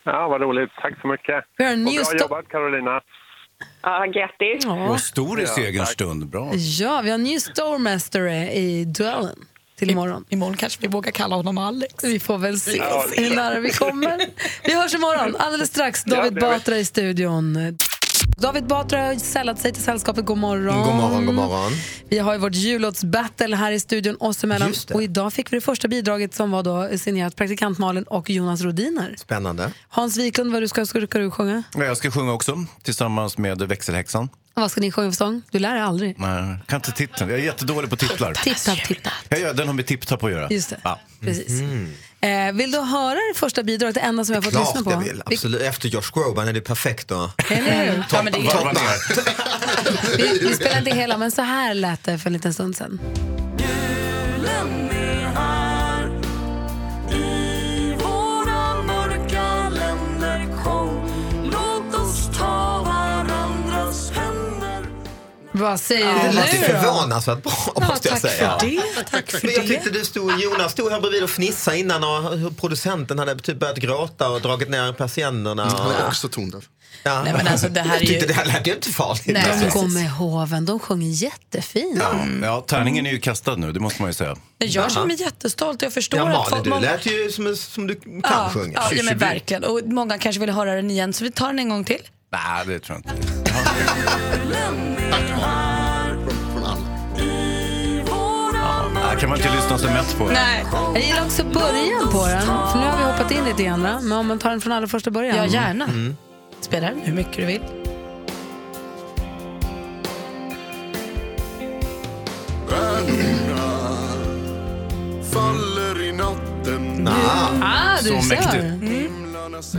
Ja, vad roligt. Tack så mycket. Vi har en Och ny bra jobbat, Carolina. Ja, grattis. Och stor i Ja, segerns stund. Bra. Ja, vi har en ny stormästare i duellen till imorgon. Imorgon kanske vi vågar kalla honom Alex. Vi får väl se Ja. hur nära vi kommer. Vi hörs imorgon. Alldeles strax Ja, David vi. Batra i studion. David Batra har sällat sig till sällskapet. God morgon. God morgon, god morgon. Vi har ju vårt jullåtsbattle här i studion oss emellan. Och idag fick vi det första bidraget som var då signerat praktikant Malin och Jonas Rodiner. Spännande. Hans Wiklund, vad du ska, ska, du, ska du sjunga? Ja, Jag ska sjunga också, tillsammans med växelhäxan. Vad ska ni sjunga för sång? Du lär dig aldrig. Nej, kan inte titeln. Jag är jättedålig på titlar. Tipp-tapp, tipp-tapp. Ja, ja, den har med tipp-tapp att göra. Just det. Ja. Precis. Eh, vill du höra det första bidraget, det enda som jag har fått lyssna på? jag vill. Absolut. Efter Josh Groban är det perfekt då. Eller hur? Ja, men det är- Varva ner. Vi, vi spelar inte hela, men så här lät det för en liten stund sedan. Vad säger Det du ju nu då? förvånansvärt bra måste jag tack säga. för det, tack för Men jag det. tyckte du stod, Jonas stod här bredvid och fnissade innan och hur producenten hade typ börjat gråta och dragit ner persiennerna. Han är också tondöv. Ja. Nej, men alltså, det här är jag tyckte ju- det här lät ju inte farligt. Nej, Alltså. de går med hoven, de sjunger jättefint. Ja, ja, tärningen är ju kastad nu, det måste man ju säga. Jag känner mig jättestolt och jag förstår Ja, att folk... du lät ju som, som du kan ja, sjunga. Ja, ja, men verkligen. Och många kanske vill höra den igen, så vi tar den en gång till. Nej, det tror jag inte. Det kan man inte lyssna så mätt på. Nej. Jag gillar också början på den, för nu har vi hoppat in lite grann. Men om man tar den från allra första början. Ja, gärna. Mm. Spela den hur mycket du vill. Faller i natten. Ah, du Så ser. mäktigt. Mm.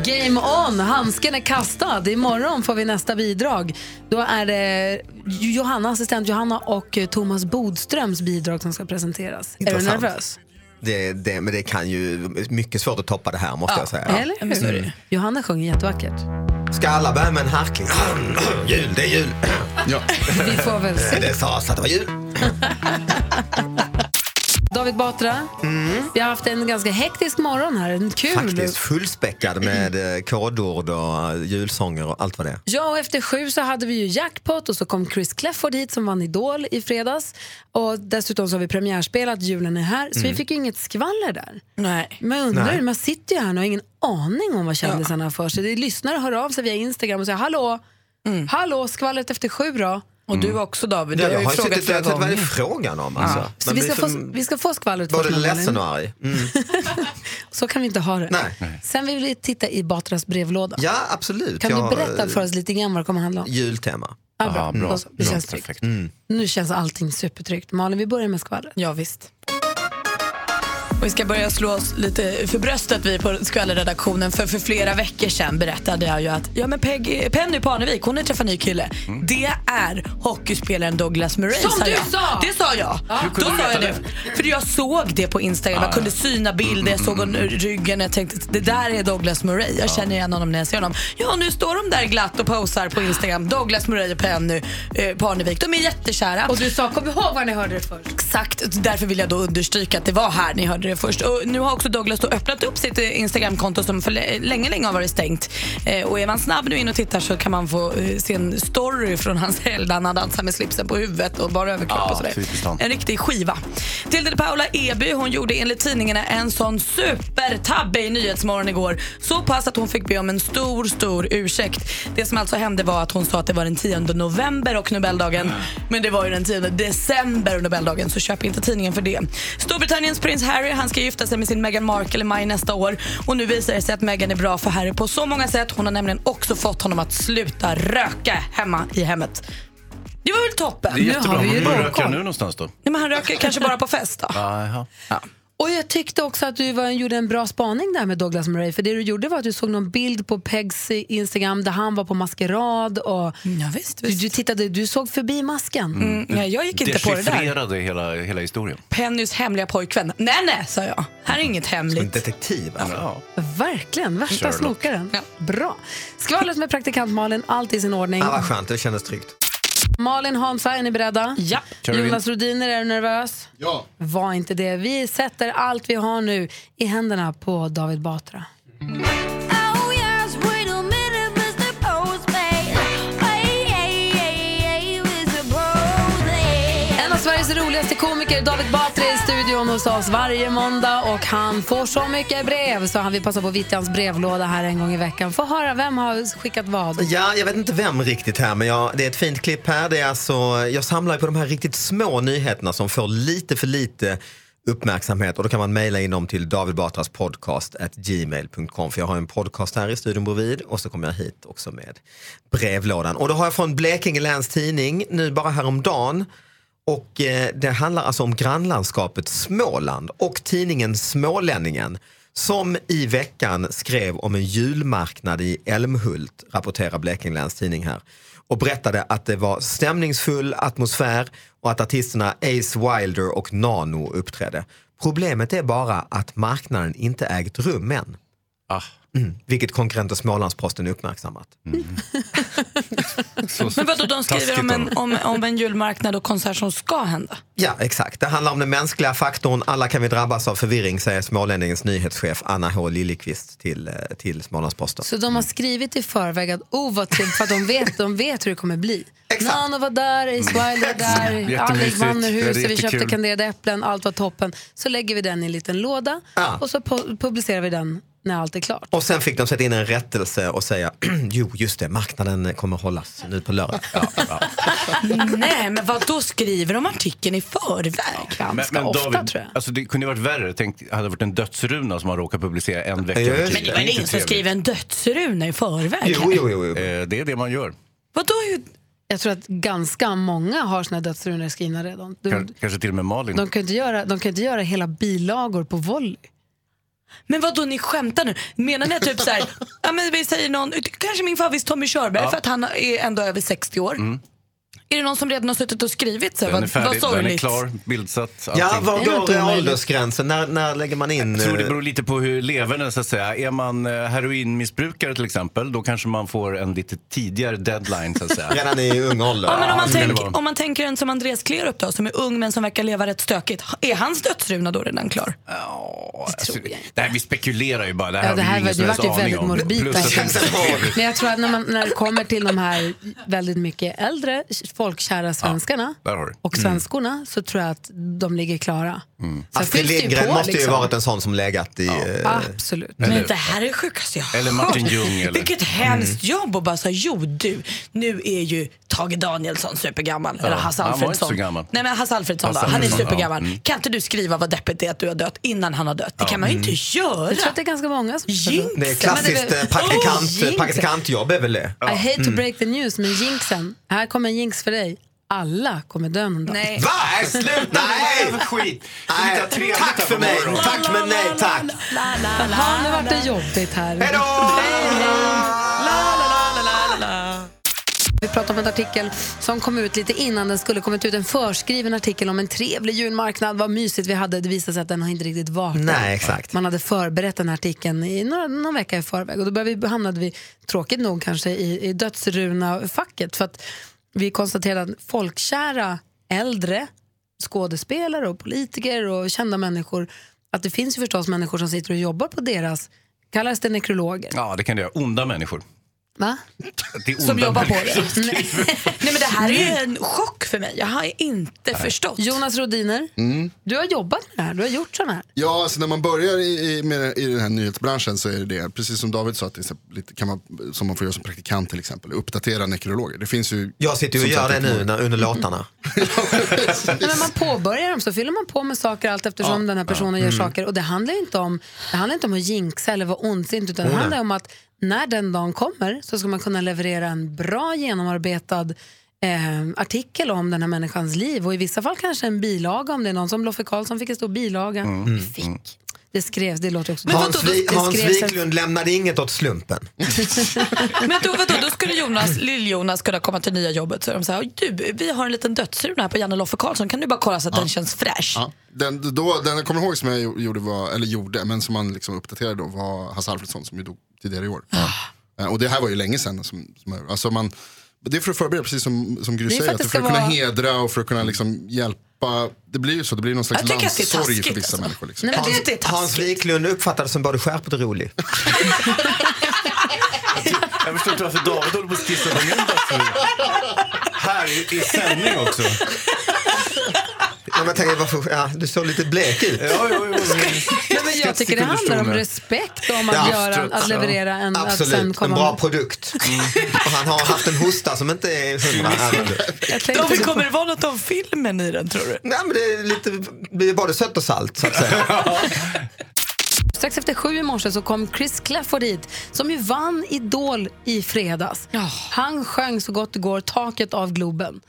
Game on, handsken är kastad. Imorgon får vi nästa bidrag. Då är det Johanna, assistent Johanna och Thomas Bodströms bidrag som ska presenteras. Är du Intressant. nervös? Det, det, men det kan ju mycket svårt att toppa det här måste jag säga. Eller hur? det. Johanna sjunger jättevackert. Ska alla börja med en harkling? jul, det är jul. Ja. Vi får väl se. Det sades att det var jul. David Batra, vi har haft en ganska hektisk morgon här. En kul. Faktiskt fullspäckad med eh, kodord och eh, julsånger och allt vad det är. Ja, och efter sju så hade vi ju jackpot och så kom Chris Clefford hit som vann Idol i fredags. Och dessutom så har vi premiärspelat Julen är här, så Mm. vi fick ju inget skvaller där. Nej. Men jag undrar, Nej. man sitter ju här och har ingen aning om vad kändisarna har för sig. Det är lyssnare hör av sig via Instagram och säger hallå, Mm. hallå, skvallret efter sju då? Och du också David, du Ja, har jag ju har frågat suttit flera tänkt, vad är det gånger. frågan om? Alltså. Så Man vi ska, få, vi ska få skvallret både ledsen och arg. Mm. Så kan vi inte ha det. Nej. Sen vill vi titta i Batras brevlåda. Ja, absolut. Kan Jag, du berätta för oss lite grann vad det kommer handla om? Jultema. Ja, bra. Ja, bra. Så. Det Bra. känns tryggt. Mm. Nu känns allting supertryggt. Malin, vi börjar med skvallret. Ja, visst. Vi ska börja slå oss lite för bröstet vi på skvallerredaktionen för för flera veckor sedan berättade jag ju att ja, men Peg, Penny Parnevik hon har träffat ny kille. Det är hockeyspelaren Douglas Murray. Som du jag. sa! Det sa jag! Kunde Då du sa jag det. För jag såg det på Instagram. Jag Ah, kunde ja. syna bilder, jag såg honom ryggen och jag tänkte det där är Douglas Murray. Jag känner igen honom när jag ser honom. Ja, nu står de där glatt och posar på Instagram. Douglas Murray och Penny eh, Parnevik. De är jättekära. Och du sa, kom ihåg var ni hörde det först. Exakt, därför vill jag då understryka att det var här ni hörde det det först. Och nu har också Douglas då öppnat upp sitt eh, Instagramkonto som för lä- länge, länge har varit stängt. Eh, och är man snabb nu in och tittar så kan man få eh, se en story från hans helg där han dansar med slipsen på huvudet och bara överkropp Ja, och sådär. En riktig skiva. Tilde de Paula Eby hon gjorde enligt tidningarna en sån supertabbe i Nyhetsmorgon igår. Så pass att hon fick be om en stor, stor ursäkt. Det som alltså hände var att hon sa att det var den 10 november och Nobeldagen. Men det var ju den 10 december och Nobeldagen, så köp inte tidningen för det. Storbritanniens prins Harry han ska gifta sig med sin Meghan Markle i maj nästa år. Och nu visar det sig att Meghan är bra för Harry på så många sätt. Hon har nämligen också fått honom att sluta röka hemma i hemmet. Det var väl toppen? Det är jättebra. Var röker han nu någonstans då? Nej, men han röker kanske bara på fest då. Jaha. Och jag tyckte också att du var, gjorde en bra spaning där med Douglas Murray. För det du gjorde var att du såg någon bild på Pegs Instagram där han var på maskerad. Och ja, visst, Du, du, tittade, du såg förbi masken. Mm, nej, jag gick inte på det där. Dechiffrerade hela, hela historien. Pennys hemliga pojkvän. Nej, nej, sa jag. Här är inget hemligt. detektiv alltså. Verkligen, värsta Sherlock. snokaren. Bra. Skvallret med praktikant Malin, allt i sin ordning. Ja, vad skönt, det kändes tryggt. Malin, Hansa, är ni beredda? Ja. Jonas Rodiner, är du nervös? Ja. Var inte det. Vi sätter allt vi har nu i händerna på David Batra. En av Sveriges roligaste komiker, David Batra, hos oss varje måndag och han får så mycket brev så han vill passa på Vittjans brevlåda här en gång i veckan. Få höra, vem har skickat vad? Ja, jag vet inte vem riktigt här, men jag, det är ett fint klipp här. Det är alltså, jag samlar ju på de här riktigt små nyheterna som får lite för lite uppmärksamhet och då kan man mejla in dem till David Batras podcast gmail.com för jag har en podcast här i studion bredvid och så kommer jag hit också med brevlådan. Och då har jag från Blekinge Läns Tidning nu bara häromdagen och eh, det handlar alltså om grannlandskapet Småland och tidningen Smålänningen som i veckan skrev om en julmarknad i Älmhult, rapporterar Blekinge Läns Tidning här. Och berättade att det var stämningsfull atmosfär och att artisterna Ace Wilder och Nano uppträdde. Problemet är bara att marknaden inte ägt rum än. Ah. Mm, vilket konkurrenten Smålandsposten uppmärksammat. Men vadå, de skriver om en, om, om en julmarknad och konsert som ska hända? Ja, exakt. Det handlar om den mänskliga faktorn. Alla kan vi drabbas av förvirring, säger Smålänningens nyhetschef Anna H Liljeqvist till, eh, till Smålandsposten. Så de har skrivit i förväg att oh vad trevligt, för att de vet, de vet hur det kommer bli. Nano var där, Ace Wilder där, är huset, vi köpte kanderade äpplen, allt var toppen. Så lägger vi den i en liten låda och så pu- publicerar vi den när allt är klart. Och sen fick de sätta in en rättelse och säga, jo just det, marknaden kommer hållas nu på lördag. Ja, ja. Nej, men vad då skriver de artikeln i förväg? Men, men David, Alltså det kunde ju varit värre. Tänk, hade det varit en dödsruna som har råkat publicera en vecka tidigt. Men det var ingen som skriver en dödsruna i förväg. Eh, Det är det man gör. Vadå? Jag tror att ganska många har sina dödsrunor skrivna redan. De, Kans- Kanske till och med Malin. de, kan inte göra, de kan inte göra hela bilagor på volley. Men vad då ni skämtar nu? Menar ni typ så här, ja men vi säger någon, kanske min favorit Tommy Körberg Ja. för att han är ändå över 60 år. Mm. Är det någon som redan har suttit och skrivit så Den är vad, färdig, vad den är klar, bildsatt. Ja, allting. var går åldersgränsen? När, när lägger man in? Jag tror det eh, beror lite på hur leverne så att säga. Är man eh, heroinmissbrukare till exempel, då kanske man får en lite tidigare deadline så att säga. Redan i ung ålder? Ja, men om, man tänk, om man tänker en som Andreas Klerup då, som är ung men som verkar leva rätt stökigt. Är hans dödsruna då redan klar? Alltså, det här, vi spekulerar ju bara. Det här Ja, har det vi här ingen var- som det aning väldigt om. morbid. Men jag tror att när, man, när det kommer till de här väldigt mycket äldre folkkära svenskarna Där har du. och svenskorna så tror jag att de ligger klara. Sen Astrid det ju Lindgren på, måste ju liksom. varit en sån som legat i... eh, Absolut. Men det här är det sjukaste jag har Eller Martin. Ljung, eller- Vilket hemskt jobb och bara säga jo du, nu är ju Tage Danielsson supergammal. Ja, Eller Hasse han var inte Alfredsson. Nej men Hasse Alfredsson då, Hasse han är Alfredsson, supergammal. ja. Mm. Kan inte du skriva vad deppigt det är att du har dött innan han har dött? Det kan man ju inte göra. Jag tror att det är ganska många som Jinx. Det är klassiskt eh, praktikant, Oh, jinx. praktikantjobb är väl det? I hate to Mm. break the news, men jinxen. Här kommer en jinx för dig. Alla kommer dö någon dag. Nej. Va? Nej, Sluta! Nej! Skit! Nej, tack för mig! Tack men nej tack! Jaha, nu vart det jobbigt här. Hej! Vi pratar om en artikel som kom ut lite innan den skulle kommit ut. En förskriven artikel om en trevlig julmarknad. Vad mysigt vi hade. Det visade sig att den har inte riktigt varit Nej, exakt. Man hade förberett den här artikeln i några, någon vecka i förväg. Och då började vi, hamnade vi, tråkigt nog kanske, i, i dödsruna-facket. För att vi konstaterade att folkkära äldre skådespelare och politiker och kända människor att det finns ju förstås människor som sitter och jobbar på deras, kallas det nekrologer? Ja, det kan det göra. Onda människor. Va? Det är Som jobbar på det. som skriver. Nej men det här är ju en chock för mig. Jag har inte förstått. Jonas Rodiner, Mm. du har jobbat med det här, du har gjort sådana här. Ja, alltså när man börjar i, i, med, i den här nyhetsbranschen så är det det, precis som David sa, att det är så lite, kan man, som man får göra som praktikant till exempel, uppdatera nekrologer. Det finns ju, Jag sitter ju och gör sagt det nu när, under låtarna. Nej, men man påbörjar dem så fyller man på med saker allt eftersom Ja, den här personen ja. gör Mm. saker. Och det handlar ju inte om, det handlar inte om att jinxa eller vara ondsint utan det Oh, nej. handlar om att när den dagen kommer så ska man kunna leverera en bra genomarbetad eh, artikel om den här människans liv och i vissa fall kanske en bilaga om det är någon som Loffe Karlsson fick en stor bilaga. Mm. Fick. Det skrevs, det låter också Hans, det Vi, Hans Wiklund lämnade inget åt slumpen. Men då, vadå, då skulle Jonas, lill-Jonas kunna komma till nya jobbet så de här, du, vi har en liten dödsruna här på Janne Loffe Karlsson, kan du bara kolla så att den känns fräsch? Ja. Den, då, den jag kommer ihåg som jag gjorde, var, eller gjorde, men som man liksom uppdaterade då var Hasse Alfredsson som ju dog tidigare i år. Eh, Och det här var ju länge sedan. Som, som, alltså man, det är för att förbereda, precis som, som Gry Det säger, att det för att kunna vara- hedra och för att kunna liksom hjälpa. Det blir ju så, det blir någon slags det landssorg för vissa alltså. människor. Liksom. Hans, Hans Wiklund uppfattades som både skärpt och rolig. Jag förstår inte varför David håller på att skissa på. Här i, i sändning också. Ja, men tänker, varför, ja, du såg lite blek ut. Ja, jo, jo. Men jag tycker det handlar om respekt om att, Ja, göra, att leverera en... Att Absolut, sen en komma bra produkt. Och han har haft en hosta som inte är hundra. David, kommer det vara något om filmen i den tror du? Nej, men det är lite, blir både sött och salt så att säga. Strax efter sju i morse så kom Chris Clafford hit, som ju vann Idol i fredags. Han sjöng så gott det går Taket av Globen.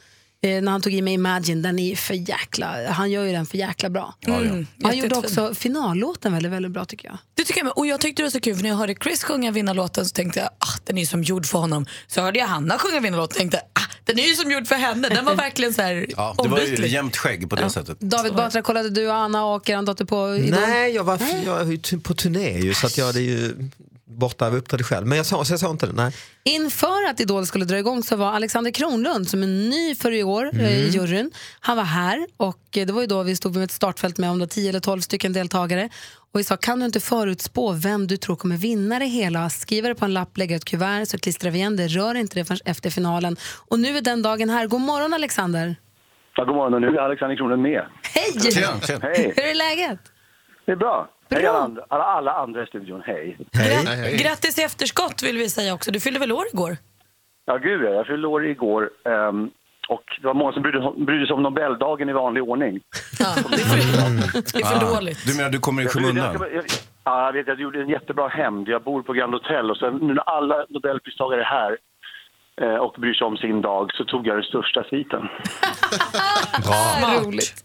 Eh, när han tog i med Imagine, den är ju för jäkla, han gör ju den för jäkla bra. Ja, ja. Mm. Han gjorde Jättefin. också finallåten väldigt, väldigt bra tycker jag. Det tycker jag med. Och jag tyckte det var så kul för när jag hörde Chris sjunga vinnarlåten så tänkte jag ah, den är ju som gjord för honom. Så hörde jag Hanna sjunga vinnarlåten och tänkte ah, den är ju som gjord för henne. Den var verkligen så här Ja, det var ju jämnt skägg på det sättet. David Batra, kollade du och Anna och er dotter på Idol? Nej, jag var jag är på turné ju, så att jag hade ju borta och uppträdde själv. Men jag såg, så jag såg inte det. Nej. Inför att Idol skulle dra igång så var Alexander Kronlund, som är ny för i år Mm. eh, i juryn, han var här och eh, det var ju då vi stod med ett startfält med om det var 10 eller 12 stycken deltagare. Och vi sa, kan du inte förutspå vem du tror kommer vinna det hela? Skriva det på en lapp, lägga ett kuvert, så klistrar vi igen det. Rör inte det förrän efter finalen. Och nu är den dagen här. God morgon Alexander! Ja, god morgon, och nu är Alexander Kronlund med. Hej! Tjena, tjena. Hej. Hur är läget? Det är bra. Hej alla andra, alla, alla andra i studion, hej. Grattis i efterskott vill vi säga också. Du fyllde väl år igår? Ja, gud ja, jag fyllde år igår. ehm, och det var många som brydde, brydde sig om Nobeldagen i vanlig ordning. Det är för Ah, dåligt. Du menar du kommer i Jag brydde- skymundan? jag- jag- Ja, jag vet. Jag gjorde en jättebra hämnd. Jag bor på Grand Hotel och sen nu när alla Nobelpristagare är här och bryr sig om sin dag så tog jag den största sviten. Bra. Roligt.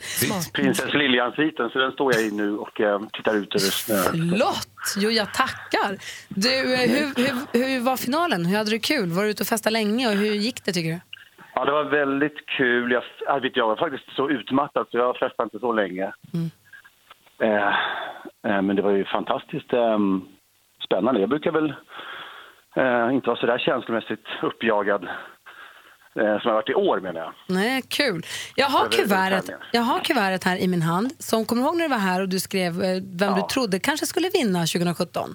Prinsess Lilian-sviten, så den står jag i nu och eh, tittar ut över snön. Flott! Jo, jag tackar. Du, eh, hur, hur, hur var finalen? Hur hade du kul? Var du ute och festade länge och hur gick det tycker du? Ja, det var väldigt kul. Jag, jag, vet, jag var faktiskt så utmattad så jag festade inte så länge. Eh, eh, men det var ju fantastiskt eh, spännande. Jag brukar väl eh, inte vara så där känslomässigt uppjagad eh, som jag har varit i år menar jag. Nej, kul. Jag har, kuvertet, jag har kuvertet här i min hand. Som kommer du ihåg när du var här och du skrev eh, vem du trodde kanske skulle vinna 2017?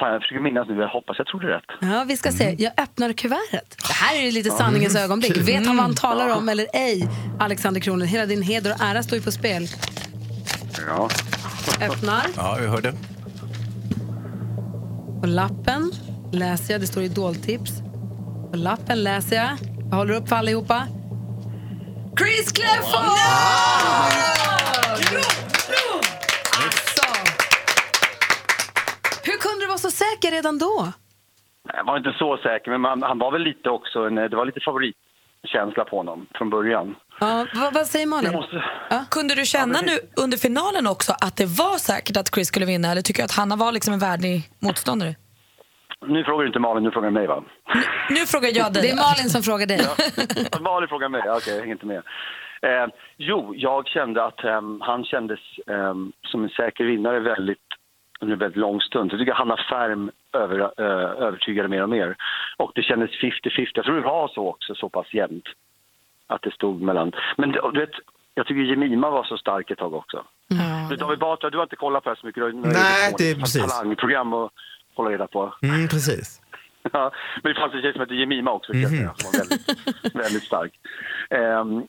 Fan, jag försöker minnas nu. Jag hoppas jag trodde rätt. Ja, vi ska se. Jag öppnar kuvertet. Det här är lite Ja. sanningens ögonblick. Vet han vad han Mm. talar Ja. om eller ej? Alexander Kronlund, hela din heder och ära står ju på spel. Ja. Öppnar. Ja, jag hörde. På lappen läser jag, det står idoltips. På lappen läser jag, jag håller upp för allihopa. Chris Clafford! Alltså! Hur kunde du vara så säker redan då? Jag var inte så säker, men man, han var väl lite också en, det var lite favoritkänsla på honom från början. Ja, vad, vad säger Malin? Kunde du känna nu under finalen också att det var säkert att Chris skulle vinna eller tycker du att Hanna var liksom en värdig motståndare? Nu frågar du inte Malin, nu frågar du mig va? Nu frågar jag dig. Det är Malin som frågar dig. Malin frågar mig, okej jag hänger inte med. Eh, jo, jag kände att ehm, han kändes ehm, som en säker vinnare väldigt, under en väldigt lång stund. Jag tycker Hanna Färm över, eh, övertygade mer och mer. Och det kändes 50-50. Jag tror det var så också, så pass jämnt. Att det stod mellan... Men du vet, jag tycker Jemima var så stark ett tag också. Du, David Batra, du har inte kollat på det här så mycket. Du har Nej, ett det är precis. talangprogram att hålla reda på. Mm, precis. Ja, men det fanns en tjej som hette Jemima också, säga, som var väldigt, väldigt stark. Ehm,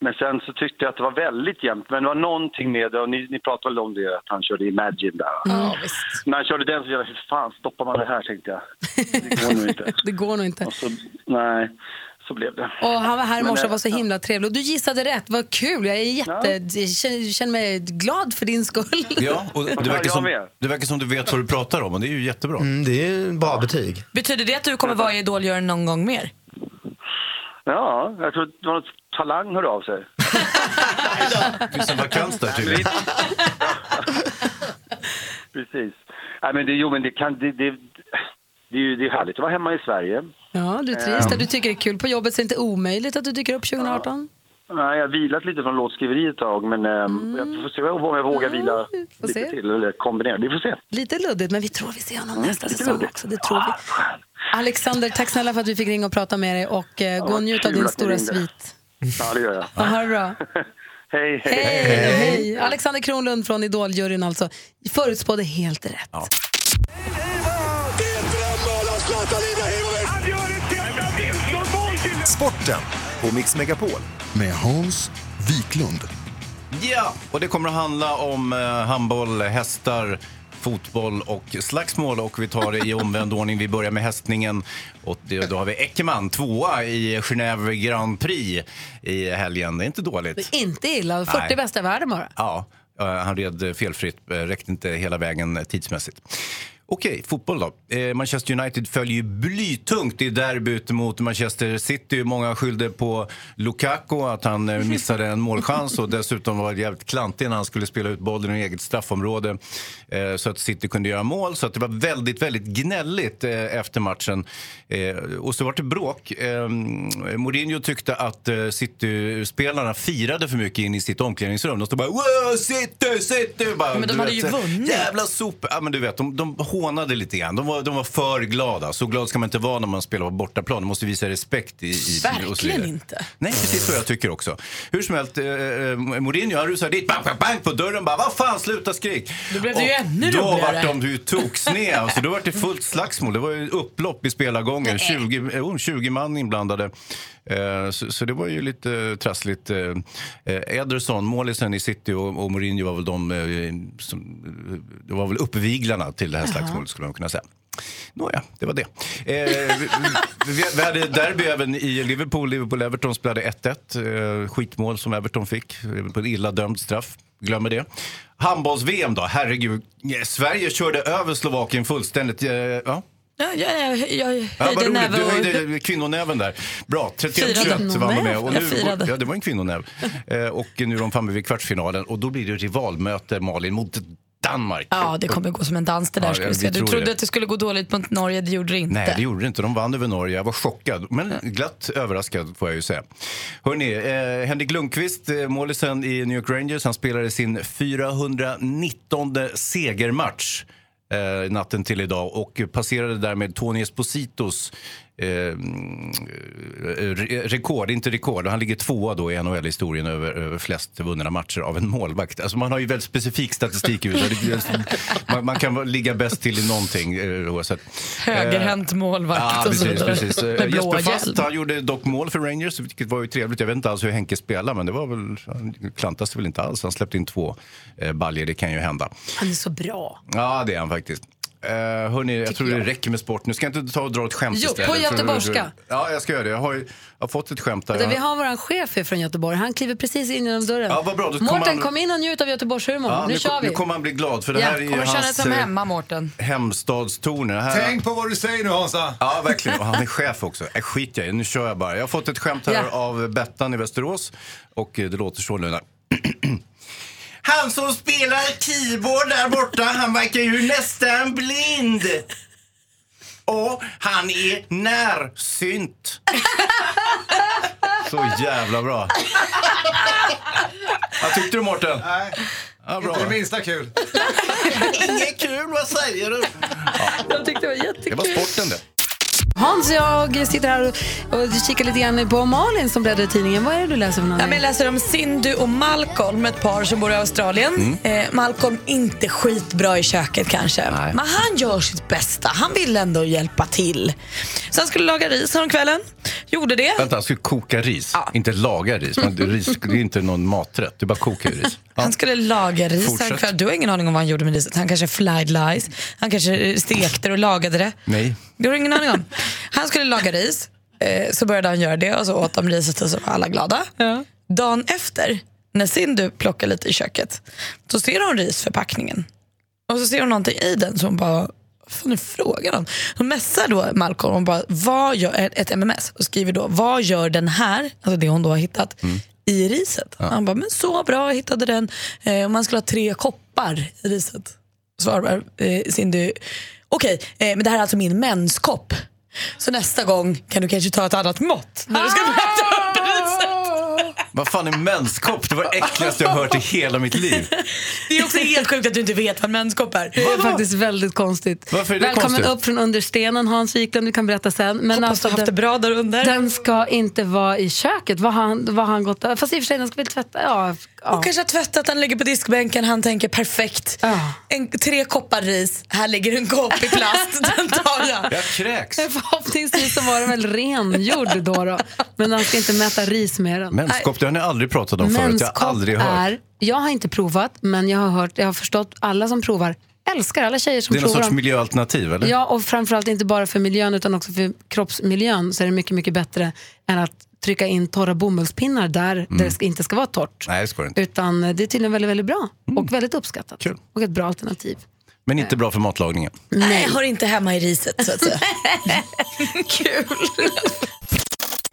men sen så tyckte jag att det var väldigt jämnt. Men det var någonting med det, och ni, ni pratade väl om det, att han körde Imagine där. Ja, När han körde den så jag, hur fan stoppar man det här tänkte jag. Det går nog inte. Det går nog inte. Och så, nej, så blev det. Och han var här i morse och eh, var så himla trevlig. Och du gissade rätt, vad kul. Jag är jätte, jag känner, känner mig glad för din skull. Ja, och det verkar, som, det verkar som du vet vad du pratar om och det är ju jättebra. Mm, det är bra betyg. Betyder det att du kommer vara i Idoljuryn någon gång mer? Ja, jag tror att det var något talang hörde av sig. Det finns en vakans där tydligen. Precis. Nej, men det, jo, men det, kan, det, det, det, är ju det är härligt att vara hemma i Sverige. Ja, du trivs där. Du tycker det är kul på jobbet, så det är inte omöjligt att du dyker upp 2018. Nej, jag har vilat lite från låtskriveri ett tag, men mm. jag får se om jag vågar vila får lite se. till, eller kombinera. Vi får se. Lite luddigt, men vi tror vi ser honom nästa lite säsong luddigt. också. Det tror vi. Alexander, tack snälla för att vi fick ringa och prata med dig och eh, gå och njut av din stora svit. Ja, det gör jag. Ja, ha det bra. hej, Hej, hej. Alexander Kronlund från Idoljuryn alltså. Förutspådde helt rätt. Sporten på Mix Megapol. Med Hans Wiklund. Ja, och det kommer att handla om eh, handboll, hästar, fotboll och slagsmål. Och vi tar det i omvänd ordning. Vi börjar med hästningen. Och då har vi Eckermann, tvåa i Genève Grand Prix i helgen. Det är inte dåligt. Det är inte illa. 40 Nej. bästa i världen bara. Ja, eh, han red felfritt, eh, räckte inte hela vägen tidsmässigt. Okej, fotboll då. Eh, Manchester United följer ju blytungt i derbyt mot Manchester City. Många skyllde på Lukaku, att han eh, missade en målchans och dessutom var jävligt klantig när han skulle spela ut bollen i eget straffområde eh, så att City kunde göra mål. Så att det var väldigt, väldigt gnälligt eh, efter matchen. Eh, och så var det bråk. Mourinho tyckte att eh, City-spelarna firade för mycket in i sitt omklädningsrum. De stod bara “Wow, City, City!” bara, Men de hade vet, ju vunnit. Jävla sopor! Ja, men du vet, de, de hånade lite grann. De var, de var för glada. Så glad ska man inte vara när man spelar på bortaplan. De måste visa respekt. I, i, Verkligen inte. Nej, precis vad jag tycker också. Hur som helst, eh, eh, Mourinho han rusade dit, bang, bang, bang på dörren bara “Vad fan, sluta skrik!” Då blev det ju ännu Då roligare. vart de ju toksned. Alltså, då var det fullt slagsmål. Det var ju upplopp i spelargången. 20, jo, 20 man inblandade. Eh, Så, så det var ju lite eh, trassligt. Eh, eh, Ederson, målisen i City och, och Mourinho var väl de eh, som, det var väl uppviglarna till det här slagsmålet skulle man kunna säga. Nåja, det var det. Eh, vi, vi, vi hade derby även i Liverpool. Liverpool-Everton spelade 1-1. Eh, skitmål som Everton fick på en illa dömd straff. Glömmer det. Handbolls-VM då, herregud. Eh, Sverige körde över Slovakien fullständigt. Eh, ja. Ja, jag, jag, Ja, höjde roligt. näve Du höjde kvinnonäven där. Bra, 31-21 Firade. var man med. Och nu, ja, det var en kvinnonäv. Eh, och nu är de framme vid kvartsfinalen och då blir det rivalmöte Malin mot Danmark. Ja, det kommer gå som en dans det där. Ja, ska jag- Du trodde det. att det skulle gå dåligt mot Norge, det gjorde det inte. Nej, det gjorde det inte. De vann över Norge. Jag var chockad, men glatt överraskad får jag ju säga. Hörrni, eh, Henrik Lundqvist, eh, målisen i New York Rangers, han spelade sin 419 segermatch eh, natten till idag och passerade därmed Tony Espositos eh, mm, eh, re- rekord, inte rekord. Han ligger tvåa då i NHL-historien över, över flest vunna matcher av en målvakt. Alltså man har ju väldigt specifik statistik i USA. Det- Man, man kan ligga bäst till i någonting eh, oavsett. Högerhänt målvakt Ja, och precis. precis. Eh, Med blå Jesper Fast hjälm. han gjorde dock mål för Rangers, vilket var ju trevligt. Jag vet inte alls hur Henke spelar, men det var väl, han klantade sig väl inte alls. Han släppte in två eh, baljor, det kan ju hända. Han är så bra. Ja, det är han faktiskt. Uh, hörni, jag tror det räcker med sport. Nu ska jag inte ta och dra ett skämt Jo, istället. på göteborgska. Ja, jag ska göra det. Jag har, jag har fått ett skämt där. Alltså, vi har vår chef från Göteborg. Han kliver precis in genom dörren. Ja, vad bra. Då Mårten, han- kom in och njut av Göteborgshumorn. Ja, nu, nu, kör vi. nu kommer han bli glad, för det Ja, här är känna hans som eh, hemma, Mårten. hemstadstoner. Det Här, Tänk på vad du säger nu Hansa. Ja, verkligen. Och han är chef också. Äh, skit jag i, nu kör jag bara. Jag har fått ett skämt här Ja. av Bettan i Västerås. Och eh, det låter så nu. Han som spelar keyboard där borta, han verkar ju nästan blind. Och han är närsynt. Så jävla bra. Vad tyckte du Mårten? Nej, Ja, bra. inte det minsta kul. Inget kul, vad säger du? Jag tyckte det var jättekul. Det var sporten det. Hans och jag sitter här och, och kikar lite grann på Malin som bläddrar i tidningen. Vad är det du läser för Ja, någonting? men jag läser om Cindy och Malcolm, ett par som bor i Australien. Mm. Eh, Malcolm inte skitbra i köket kanske, men han gör sitt bästa. Han vill ändå hjälpa till. Så han skulle laga ris kvällen. Gjorde det. Vänta, han skulle koka ris, inte laga ris. Men ris det är inte någon maträtt, du bara kokar ris. Ja. Han skulle laga ris kväll. Du har ingen aning om vad han gjorde med riset. Han kanske fried lice. Han kanske eh, stekte och lagade det. Nej. Det har du ingen aning om. Han skulle laga ris, eh, så började han göra det och så åt de riset och så var alla glada. Dagen efter, när Cindy plockar lite i köket, så ser hon risförpackningen. Och så ser hon någonting i den som bara, vad fan är frågan om? Hon messar då Malcolm och bara, vad gör, ett MMS och skriver då, vad gör den här, alltså det hon då har hittat, i riset? Han bara, men så bra, jag hittade den. Eh, man skulle ha tre koppar i riset. Svarar eh, Cindy, okej, eh, men det här är alltså min menskopp. Så nästa gång kan du kanske ta ett annat mått när du ska riset. Vad fan är menskopp? Det var det äckligaste jag har hört i hela mitt liv. Det är också helt sjukt att du inte vet vad en menskopp är. Det är faktiskt väldigt konstigt. Varför är det Välkommen konstigt? upp från understenen Hans Wiklund, du kan berätta sen. Men Hoppas alltså, du har haft det bra där under. Den ska inte vara i köket. Vad har han, vad har han gått Fast i och för sig, den ska väl tvätta? Ja, ja. Och kanske har tvättat, han ligger på diskbänken, han tänker perfekt. En, tre koppar ris, här ligger en kopp i plast, den tar jag. Jag kräks. Förhoppningsvis så var den väl rengjord då, då. Men han ska inte mäta ris med den. Menskopp, det har ni aldrig pratat om förut. Jag har aldrig hört. är, jag har inte provat, men jag har hört, jag har förstått alla som provar älskar alla tjejer som Det är någon provar sorts dem. miljöalternativ, eller? Ja, och framförallt inte bara för miljön utan också för kroppsmiljön så är det mycket, mycket bättre än att trycka in torra bomullspinnar där Mm. det inte ska vara torrt. Nej, det ska det inte. Utan det är tydligen väldigt, väldigt bra och väldigt uppskattat. Och ett bra alternativ. Men inte bra för matlagningen. Nej, hör inte hemma i riset så att säga.